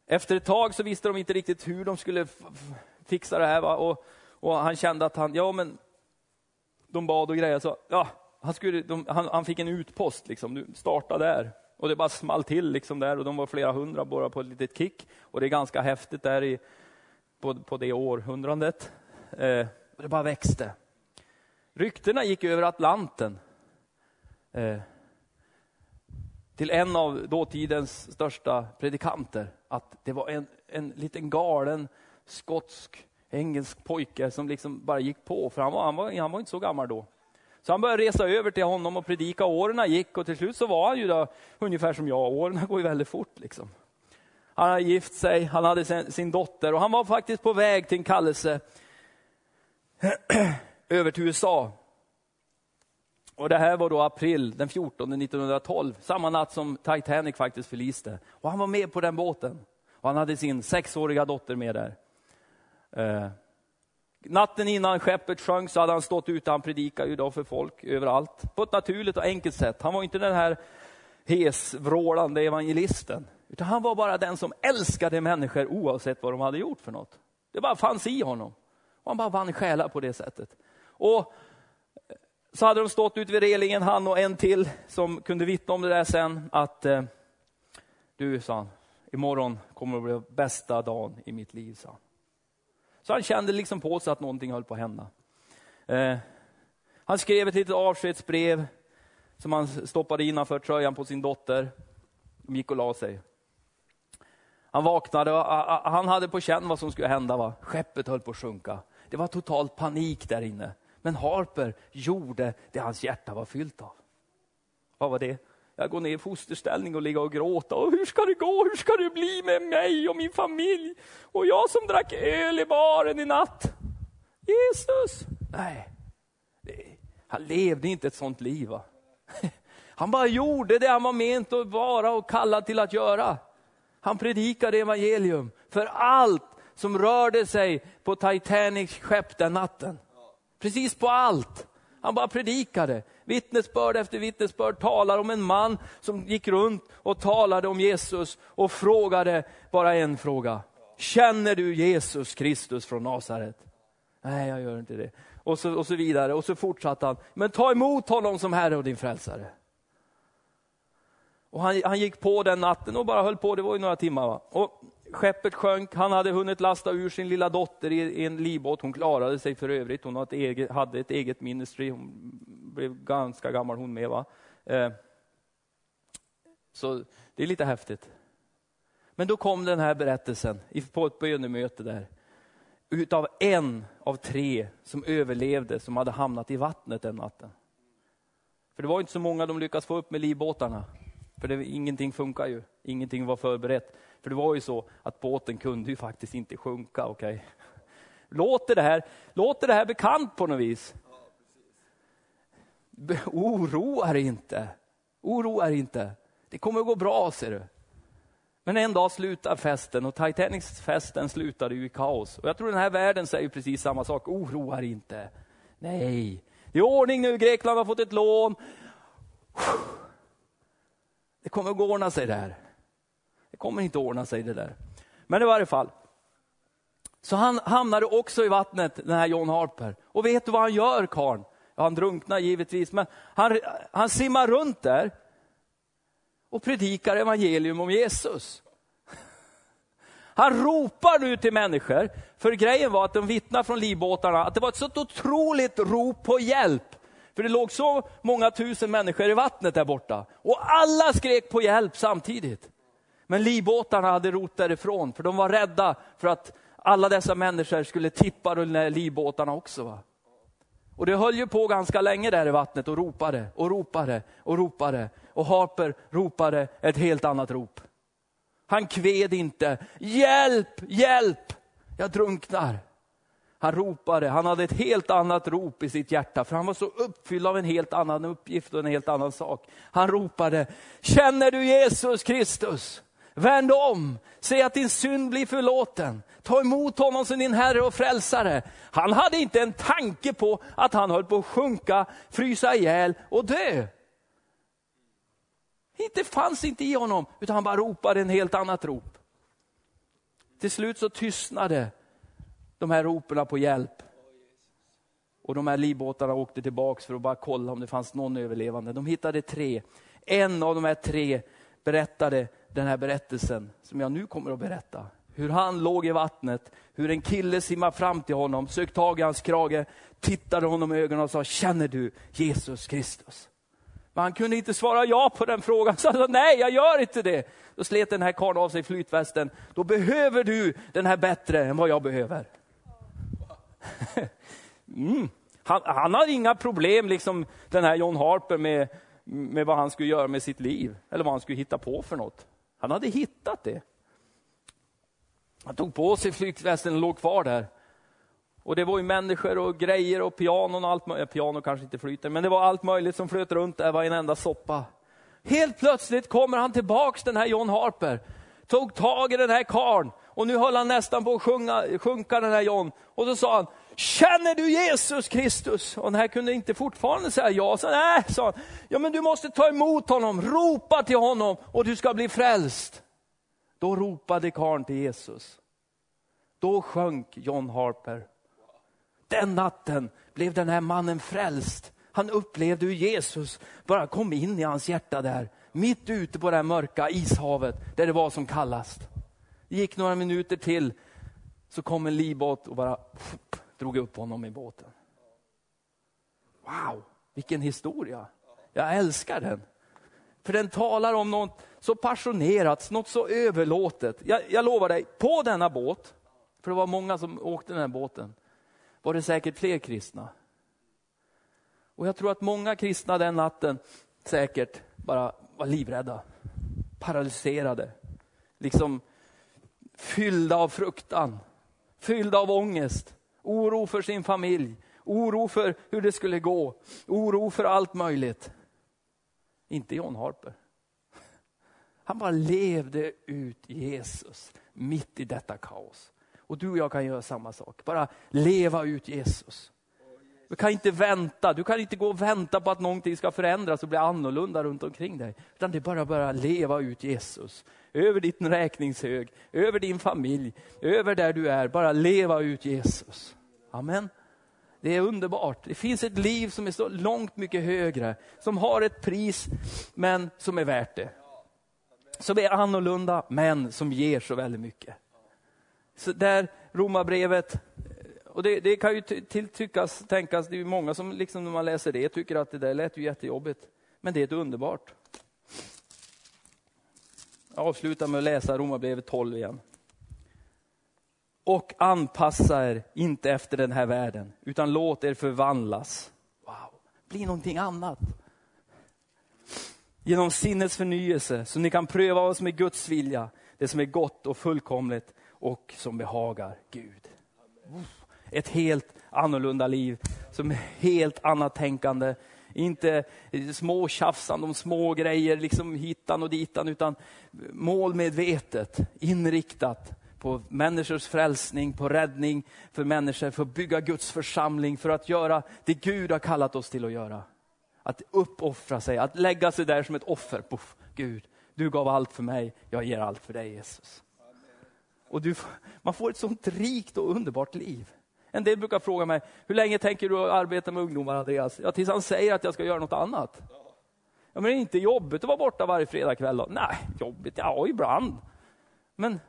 efter ett tag så visste de inte riktigt hur de skulle fixa det här. Va? Och, och han kände att han, ja men de bad och grejade. Så, ja, han, skulle, de, han, han, fick en utpost, liksom. du starta där. Och det bara small till liksom där och de var flera hundra bara på ett litet kick. Och det är ganska häftigt där i, på, på det århundradet. Eh, och det bara växte. Ryktena gick över Atlanten. Eh, till en av dåtidens största predikanter. Att det var en, en liten galen skotsk engelsk pojke som liksom bara gick på, för han var, han var, han var inte så gammal då. Så han började resa över till honom och predika. Åren gick och till slut så var han ju då, ungefär som jag. Åren går ju väldigt fort. Liksom. Han hade gift sig, han hade sin, sin dotter och han var faktiskt på väg till en kallelse över till USA. Och Det här var då april den 14 1912, samma natt som Titanic faktiskt förliste. Och han var med på den båten. Och han hade sin sexåriga dotter med där. Eh, natten innan skeppet sjönk så hade han stått ute, han predikade ju då för folk överallt. På ett naturligt och enkelt sätt. Han var inte den här hesvrålande evangelisten. Utan han var bara den som älskade människor oavsett vad de hade gjort för något. Det bara fanns i honom. Och han bara vann själar på det sättet. Och eh, så hade de stått ute vid relingen, han och en till, som kunde vittna om det där sen, att eh, du, sa han, imorgon kommer att bli bästa dagen i mitt liv, sa han. Så han kände liksom på sig att någonting höll på att hända. Eh, han skrev ett litet avskedsbrev som han stoppade innanför tröjan på sin dotter. De gick och la sig. Han vaknade och han hade på känn vad som skulle hända. Va? Skeppet höll på att sjunka. Det var total panik där inne. Men Harper gjorde det hans hjärta var fyllt av. Vad var det? Jag går ner i fosterställning och ligger och gråta. Och hur ska det gå? Hur ska det bli med mig och min familj? Och jag som drack öl i baren i natt. Jesus! Nej, han levde inte ett sånt liv. Va? Han bara gjorde det han var ment att vara och kallad till att göra. Han predikade evangelium för allt som rörde sig på Titanics skepp den natten. Precis på allt. Han bara predikade. Vittnesbörd efter vittnesbörd talar om en man som gick runt och talade om Jesus och frågade bara en fråga. Känner du Jesus Kristus från Nasaret? Nej, jag gör inte det. Och så, och så vidare. Och så fortsatte han. Men ta emot honom som Herre och din frälsare. Och han, han gick på den natten och bara höll på, det var ju några timmar. Va? Och skeppet sjönk, han hade hunnit lasta ur sin lilla dotter i, i en livbåt. Hon klarade sig för övrigt, hon hade ett eget, hade ett eget ministry. Hon blev ganska gammal hon med. Va? Eh, så det är lite häftigt. Men då kom den här berättelsen på ett bönemöte där. Utav en av tre som överlevde, som hade hamnat i vattnet den natten. För det var inte så många de lyckades få upp med livbåtarna. För det, ingenting funkar ju, ingenting var förberett. För det var ju så att båten kunde ju faktiskt inte sjunka. Okay? Låter, det här, låter det här bekant på något vis? Oroa dig inte. Oroa dig inte. Det kommer att gå bra, ser du. Men en dag slutar festen och Titanics festen slutade ju i kaos. Och jag tror den här världen säger precis samma sak. Oroa dig inte. Nej, det är ordning nu. Grekland har fått ett lån. Det kommer att ordna sig där. Det kommer inte att ordna sig det där. Men i varje fall. Så han hamnade också i vattnet, den här John Harper. Och vet du vad han gör, karln? Han drunknar givetvis, men han, han simmar runt där och predikar evangelium om Jesus. Han ropar nu till människor, för grejen var att de vittnar från livbåtarna att det var ett sånt otroligt rop på hjälp. För det låg så många tusen människor i vattnet där borta. Och alla skrek på hjälp samtidigt. Men livbåtarna hade rot därifrån, för de var rädda för att alla dessa människor skulle tippa de där livbåtarna också. Va? Och det höll ju på ganska länge där i vattnet och ropade och ropade och ropade. Och Harper ropade ett helt annat rop. Han kved inte, hjälp, hjälp, jag drunknar. Han ropade, han hade ett helt annat rop i sitt hjärta, för han var så uppfylld av en helt annan uppgift och en helt annan sak. Han ropade, känner du Jesus Kristus? Vänd om, säg att din synd blir förlåten. Ta emot honom som din Herre och Frälsare. Han hade inte en tanke på att han höll på att sjunka, frysa ihjäl och dö. Det fanns inte i honom, utan han bara ropade en helt annat rop. Till slut så tystnade de här ropen på hjälp. Och de här livbåtarna åkte tillbaks för att bara kolla om det fanns någon överlevande. De hittade tre. En av de här tre berättade den här berättelsen som jag nu kommer att berätta. Hur han låg i vattnet, hur en kille simmade fram till honom, sökte tag i hans krage, tittade honom i ögonen och sa, känner du Jesus Kristus? Men han kunde inte svara ja på den frågan, så han sa, nej jag gör inte det. Då slet den här karln av sig flytvästen. Då behöver du den här bättre än vad jag behöver. Mm. Han, han har inga problem, liksom den här John Harper, med, med vad han skulle göra med sitt liv. Eller vad han skulle hitta på för något. Han hade hittat det. Han tog på sig flyktvästen och låg kvar där. Och det var ju människor och grejer och pianon och allt möjligt. Eh, piano kanske inte flyter, men det var allt möjligt som flöt runt där, var en enda soppa. Helt plötsligt kommer han tillbaks, den här John Harper. Tog tag i den här karn och nu höll han nästan på att sjunga, sjunka den här John. Och så sa han, känner du Jesus Kristus? Och den här kunde inte fortfarande säga ja. Så nej, sa han, ja men du måste ta emot honom, ropa till honom och du ska bli frälst. Då ropade karln till Jesus. Då sjönk John Harper. Den natten blev den här mannen frälst. Han upplevde hur Jesus bara kom in i hans hjärta där, mitt ute på det här mörka ishavet, där det var som kallast. Det gick några minuter till så kom en livbåt och bara drog upp honom i båten. Wow, vilken historia. Jag älskar den. För den talar om något så passionerat, något så överlåtet. Jag, jag lovar dig, på denna båt, för det var många som åkte den här båten, var det säkert fler kristna. Och jag tror att många kristna den natten säkert bara var livrädda, paralyserade, liksom fyllda av fruktan, fyllda av ångest, oro för sin familj, oro för hur det skulle gå, oro för allt möjligt. Inte John Harper. Han bara levde ut Jesus mitt i detta kaos. Och du och jag kan göra samma sak, bara leva ut Jesus. Du kan inte vänta, du kan inte gå och vänta på att någonting ska förändras och bli annorlunda runt omkring dig. Utan det är bara att börja leva ut Jesus. Över din räkningshög, över din familj, över där du är. Bara leva ut Jesus. Amen. Det är underbart. Det finns ett liv som är så långt mycket högre, som har ett pris, men som är värt det. Som är annorlunda, men som ger så väldigt mycket. Så där Romarbrevet, och det, det, kan ju tilltyckas, tänkas, det är många som liksom när man läser det tycker att det där lät ju jättejobbigt. Men det är ett underbart. Jag avslutar med att läsa Romarbrevet 12 igen och anpassa er inte efter den här världen, utan låt er förvandlas. Wow, bli någonting annat. Genom sinnets förnyelse, så ni kan pröva vad som är Guds vilja, det som är gott och fullkomligt och som behagar Gud. Ett helt annorlunda liv, som är helt annat tänkande. Inte små tjafsande om små grejer, liksom hitan och ditan, utan målmedvetet, inriktat på människors frälsning, på räddning för människor, för att bygga Guds församling, för att göra det Gud har kallat oss till att göra. Att uppoffra sig, att lägga sig där som ett offer. Puff, Gud, du gav allt för mig, jag ger allt för dig Jesus. Och du, man får ett sånt rikt och underbart liv. En del brukar fråga mig, hur länge tänker du arbeta med ungdomar Andreas? Ja, tills han säger att jag ska göra något annat. Ja, men det är inte jobbigt att vara borta varje fredagkväll. Nej, jobbigt, ja ibland. Men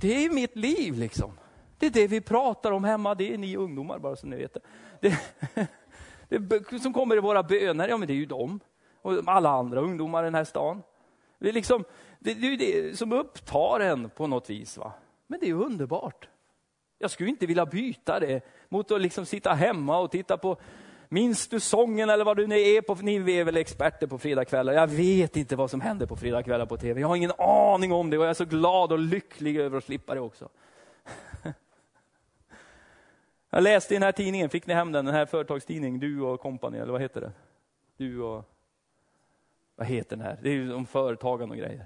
det är mitt liv liksom. Det är det vi pratar om hemma, det är ni ungdomar bara så ni vet det. det, det som kommer i våra böner, ja men det är ju dem. Och alla andra ungdomar i den här stan. Det är, liksom, det, det är det som upptar en på något vis. Va? Men det är underbart. Jag skulle inte vilja byta det mot att liksom sitta hemma och titta på Minns du sången eller vad du nu är på? Ni är väl experter på fredagskvällar. Jag vet inte vad som händer på fredagskvällar på tv. Jag har ingen aning om det och jag är så glad och lycklig över att slippa det också. Jag läste i den här tidningen, fick ni hem den, den här företagstidningen, Du och kompani, eller vad heter det? Du och... Vad heter den här? Det är ju om företagande och grejer.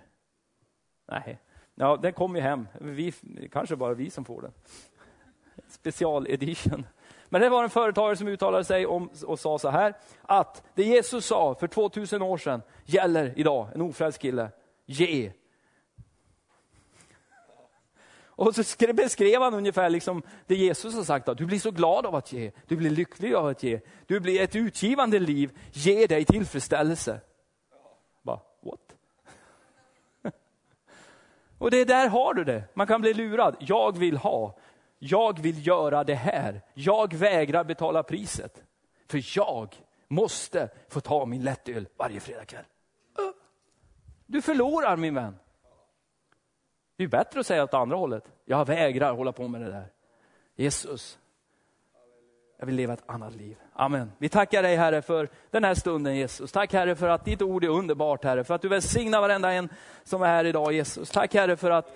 Nej, ja, den kom ju hem. Vi, kanske bara vi som får den. Special edition. Men det var en företagare som uttalade sig om och sa så här, att det Jesus sa för 2000 år sedan gäller idag, en ofrälst kille. Ge. Och så beskrev han ungefär liksom det Jesus har sagt, att du blir så glad av att ge, du blir lycklig av att ge, du blir ett utgivande liv, ge dig tillfredsställelse. Bara, what? Och det där har du det, man kan bli lurad. Jag vill ha, jag vill göra det här. Jag vägrar betala priset. För jag måste få ta min lättöl varje fredagkväll. Du förlorar min vän. Det är bättre att säga åt andra hållet. Jag vägrar hålla på med det där. Jesus, jag vill leva ett annat liv. Amen. Vi tackar dig Herre för den här stunden Jesus. Tack Herre för att ditt ord är underbart Herre. För att du välsignar varenda en som är här idag Jesus. Tack Herre för att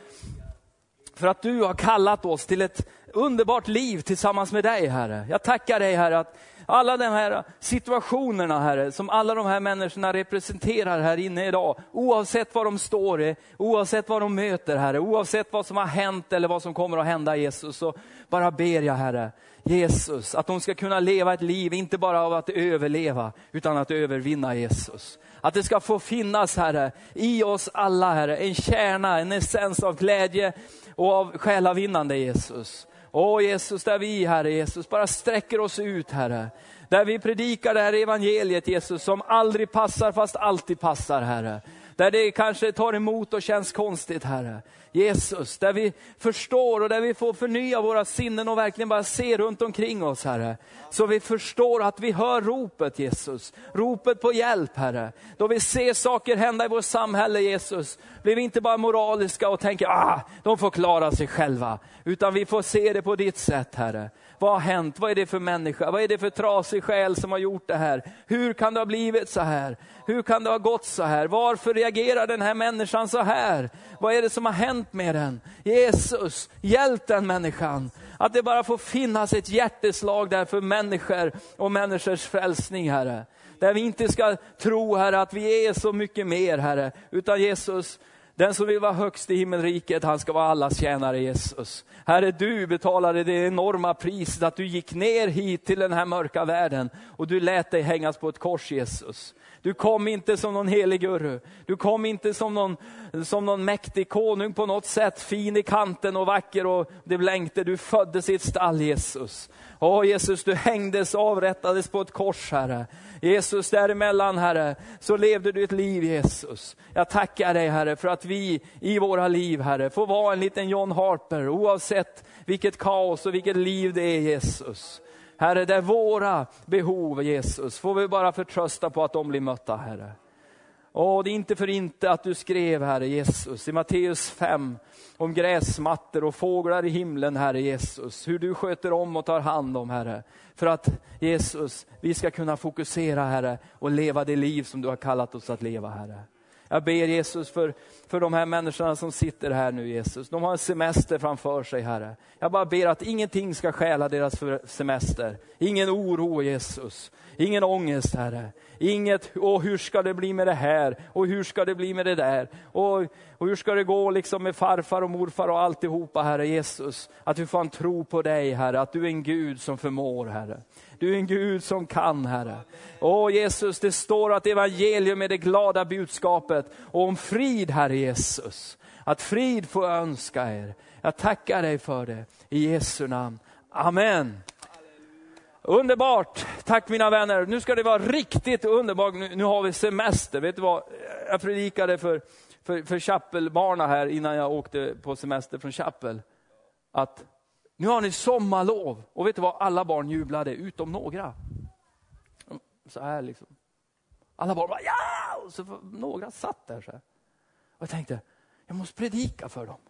för att du har kallat oss till ett underbart liv tillsammans med dig, Herre. Jag tackar dig, Herre, att alla de här situationerna, Herre, som alla de här människorna representerar här inne idag, oavsett var de står, i, oavsett vad de möter, Herre, oavsett vad som har hänt eller vad som kommer att hända, Jesus, så bara ber jag, Herre, Jesus, att de ska kunna leva ett liv, inte bara av att överleva, utan att övervinna Jesus. Att det ska få finnas, Herre, i oss alla, Herre, en kärna, en essens av glädje och av själavinnande, Jesus. Åh Jesus, där vi, Herre Jesus, bara sträcker oss ut, Herre. Där vi predikar det här evangeliet, Jesus, som aldrig passar fast alltid passar, Herre. Där det kanske tar emot och känns konstigt, Herre. Jesus, där vi förstår och där vi får förnya våra sinnen och verkligen bara se runt omkring oss, Herre. Så vi förstår att vi hör ropet, Jesus. Ropet på hjälp, Herre. Då vi ser saker hända i vårt samhälle, Jesus, blir vi inte bara moraliska och tänker, ah, de får klara sig själva. Utan vi får se det på ditt sätt, Herre. Vad har hänt? Vad är det för människa? Vad är det för trasig själ som har gjort det här? Hur kan det ha blivit så här? Hur kan det ha gått så här? Varför reagerar den här människan så här? Vad är det som har hänt med den? Jesus, hjälp den människan. Att det bara får finnas ett hjärteslag där för människor och människors frälsning, Herre. Där vi inte ska tro, Herre, att vi är så mycket mer, Herre. Utan Jesus, den som vill vara högst i himmelriket, han ska vara allas tjänare Jesus. Herre, du betalade det enorma priset att du gick ner hit till den här mörka världen och du lät dig hängas på ett kors Jesus. Du kom inte som någon helig guru. Du kom inte som någon, som någon mäktig konung på något sätt, fin i kanten och vacker och det blänkte. Du föddes i ett stall Jesus. Åh Jesus, du hängdes och avrättades på ett kors Herre. Jesus, däremellan Herre, så levde du ett liv Jesus. Jag tackar dig Herre för att vi i våra liv Herre får vara en liten John Harper oavsett vilket kaos och vilket liv det är Jesus. Herre, det är våra behov Jesus, får vi bara förtrösta på att de blir mötta Herre. Åh, det är inte för inte att du skrev, Herre Jesus, i Matteus 5 om gräsmattor och fåglar i himlen, Herre Jesus. Hur du sköter om och tar hand om, Herre. För att Jesus, vi ska kunna fokusera, Herre, och leva det liv som du har kallat oss att leva, Herre. Jag ber Jesus för, för de här människorna som sitter här nu Jesus. De har en semester framför sig Herre. Jag bara ber att ingenting ska stjäla deras semester. Ingen oro Jesus. Ingen ångest Herre. Inget, och hur ska det bli med det här? Och hur ska det bli med det där? Och, och hur ska det gå liksom med farfar och morfar och alltihopa Herre Jesus? Att vi får en tro på dig Herre, att du är en Gud som förmår Herre. Du är en Gud som kan, Herre. Åh Jesus, det står att evangelium är det glada budskapet och om frid, Herre Jesus. Att frid får önska er. Jag tackar dig för det. I Jesu namn. Amen. Underbart! Tack mina vänner. Nu ska det vara riktigt underbart. Nu, nu har vi semester. Vet du vad? Jag predikade för, för, för Chapelbarna här innan jag åkte på semester från Chapel. Att nu har ni sommarlov. Och vet du vad? Alla barn jublade, utom några. Så här liksom. Alla barn bara ja! Och så några satt där så här. Och jag tänkte, jag måste predika för dem.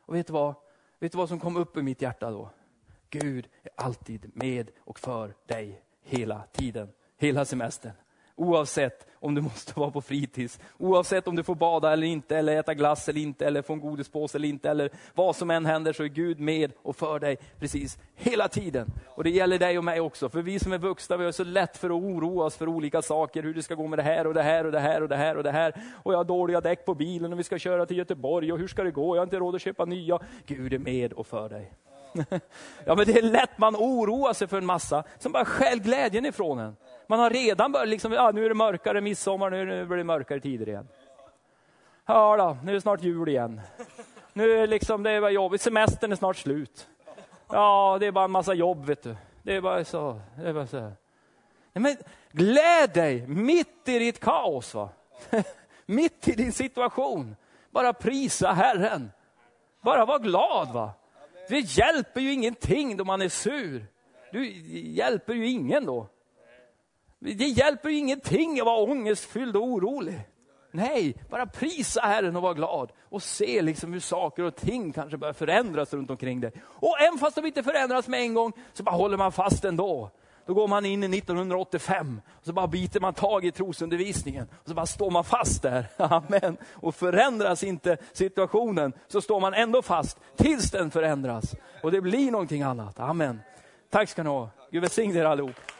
Och vet du vad? Vet du vad som kom upp i mitt hjärta då? Gud är alltid med och för dig hela tiden, hela semestern. Oavsett om du måste vara på fritids, oavsett om du får bada eller inte, eller äta glass eller inte, eller få en godispåse eller inte, eller vad som än händer så är Gud med och för dig precis hela tiden. Och det gäller dig och mig också, för vi som är vuxna, vi har så lätt för att oroa oss för olika saker, hur det ska gå med det här och det här och det här och det här och det här. Och jag har dåliga däck på bilen och vi ska köra till Göteborg och hur ska det gå? Jag har inte råd att köpa nya. Gud är med och för dig. Ja, men det är lätt man oroar sig för en massa som bara stjäl glädjen ifrån en. Man har redan börjat, liksom, ja, nu är det mörkare midsommar, nu blir det mörkare tider igen. Ja då, nu är det snart jul igen. Nu är liksom, det är jobbigt, semestern är snart slut. Ja, det är bara en massa jobb vet du. Det är bara så. Det är bara så. Nej, men gläd dig mitt i ditt kaos. Va? mitt i din situation. Bara prisa Herren. Bara var glad. va. Det hjälper ju ingenting då man är sur. Du hjälper ju ingen då. Det hjälper ju ingenting att vara ångestfylld och orolig. Nej, bara prisa Herren och vara glad. Och se liksom hur saker och ting kanske börjar förändras runt omkring dig. Och även fast de inte förändras med en gång, så bara håller man fast ändå. Då går man in i 1985 och så bara biter man tag i trosundervisningen. Och så bara står man fast där. Amen. Och förändras inte situationen så står man ändå fast tills den förändras. Och det blir någonting annat. Amen. Tack ska ni ha. Gud välsigne er allihop.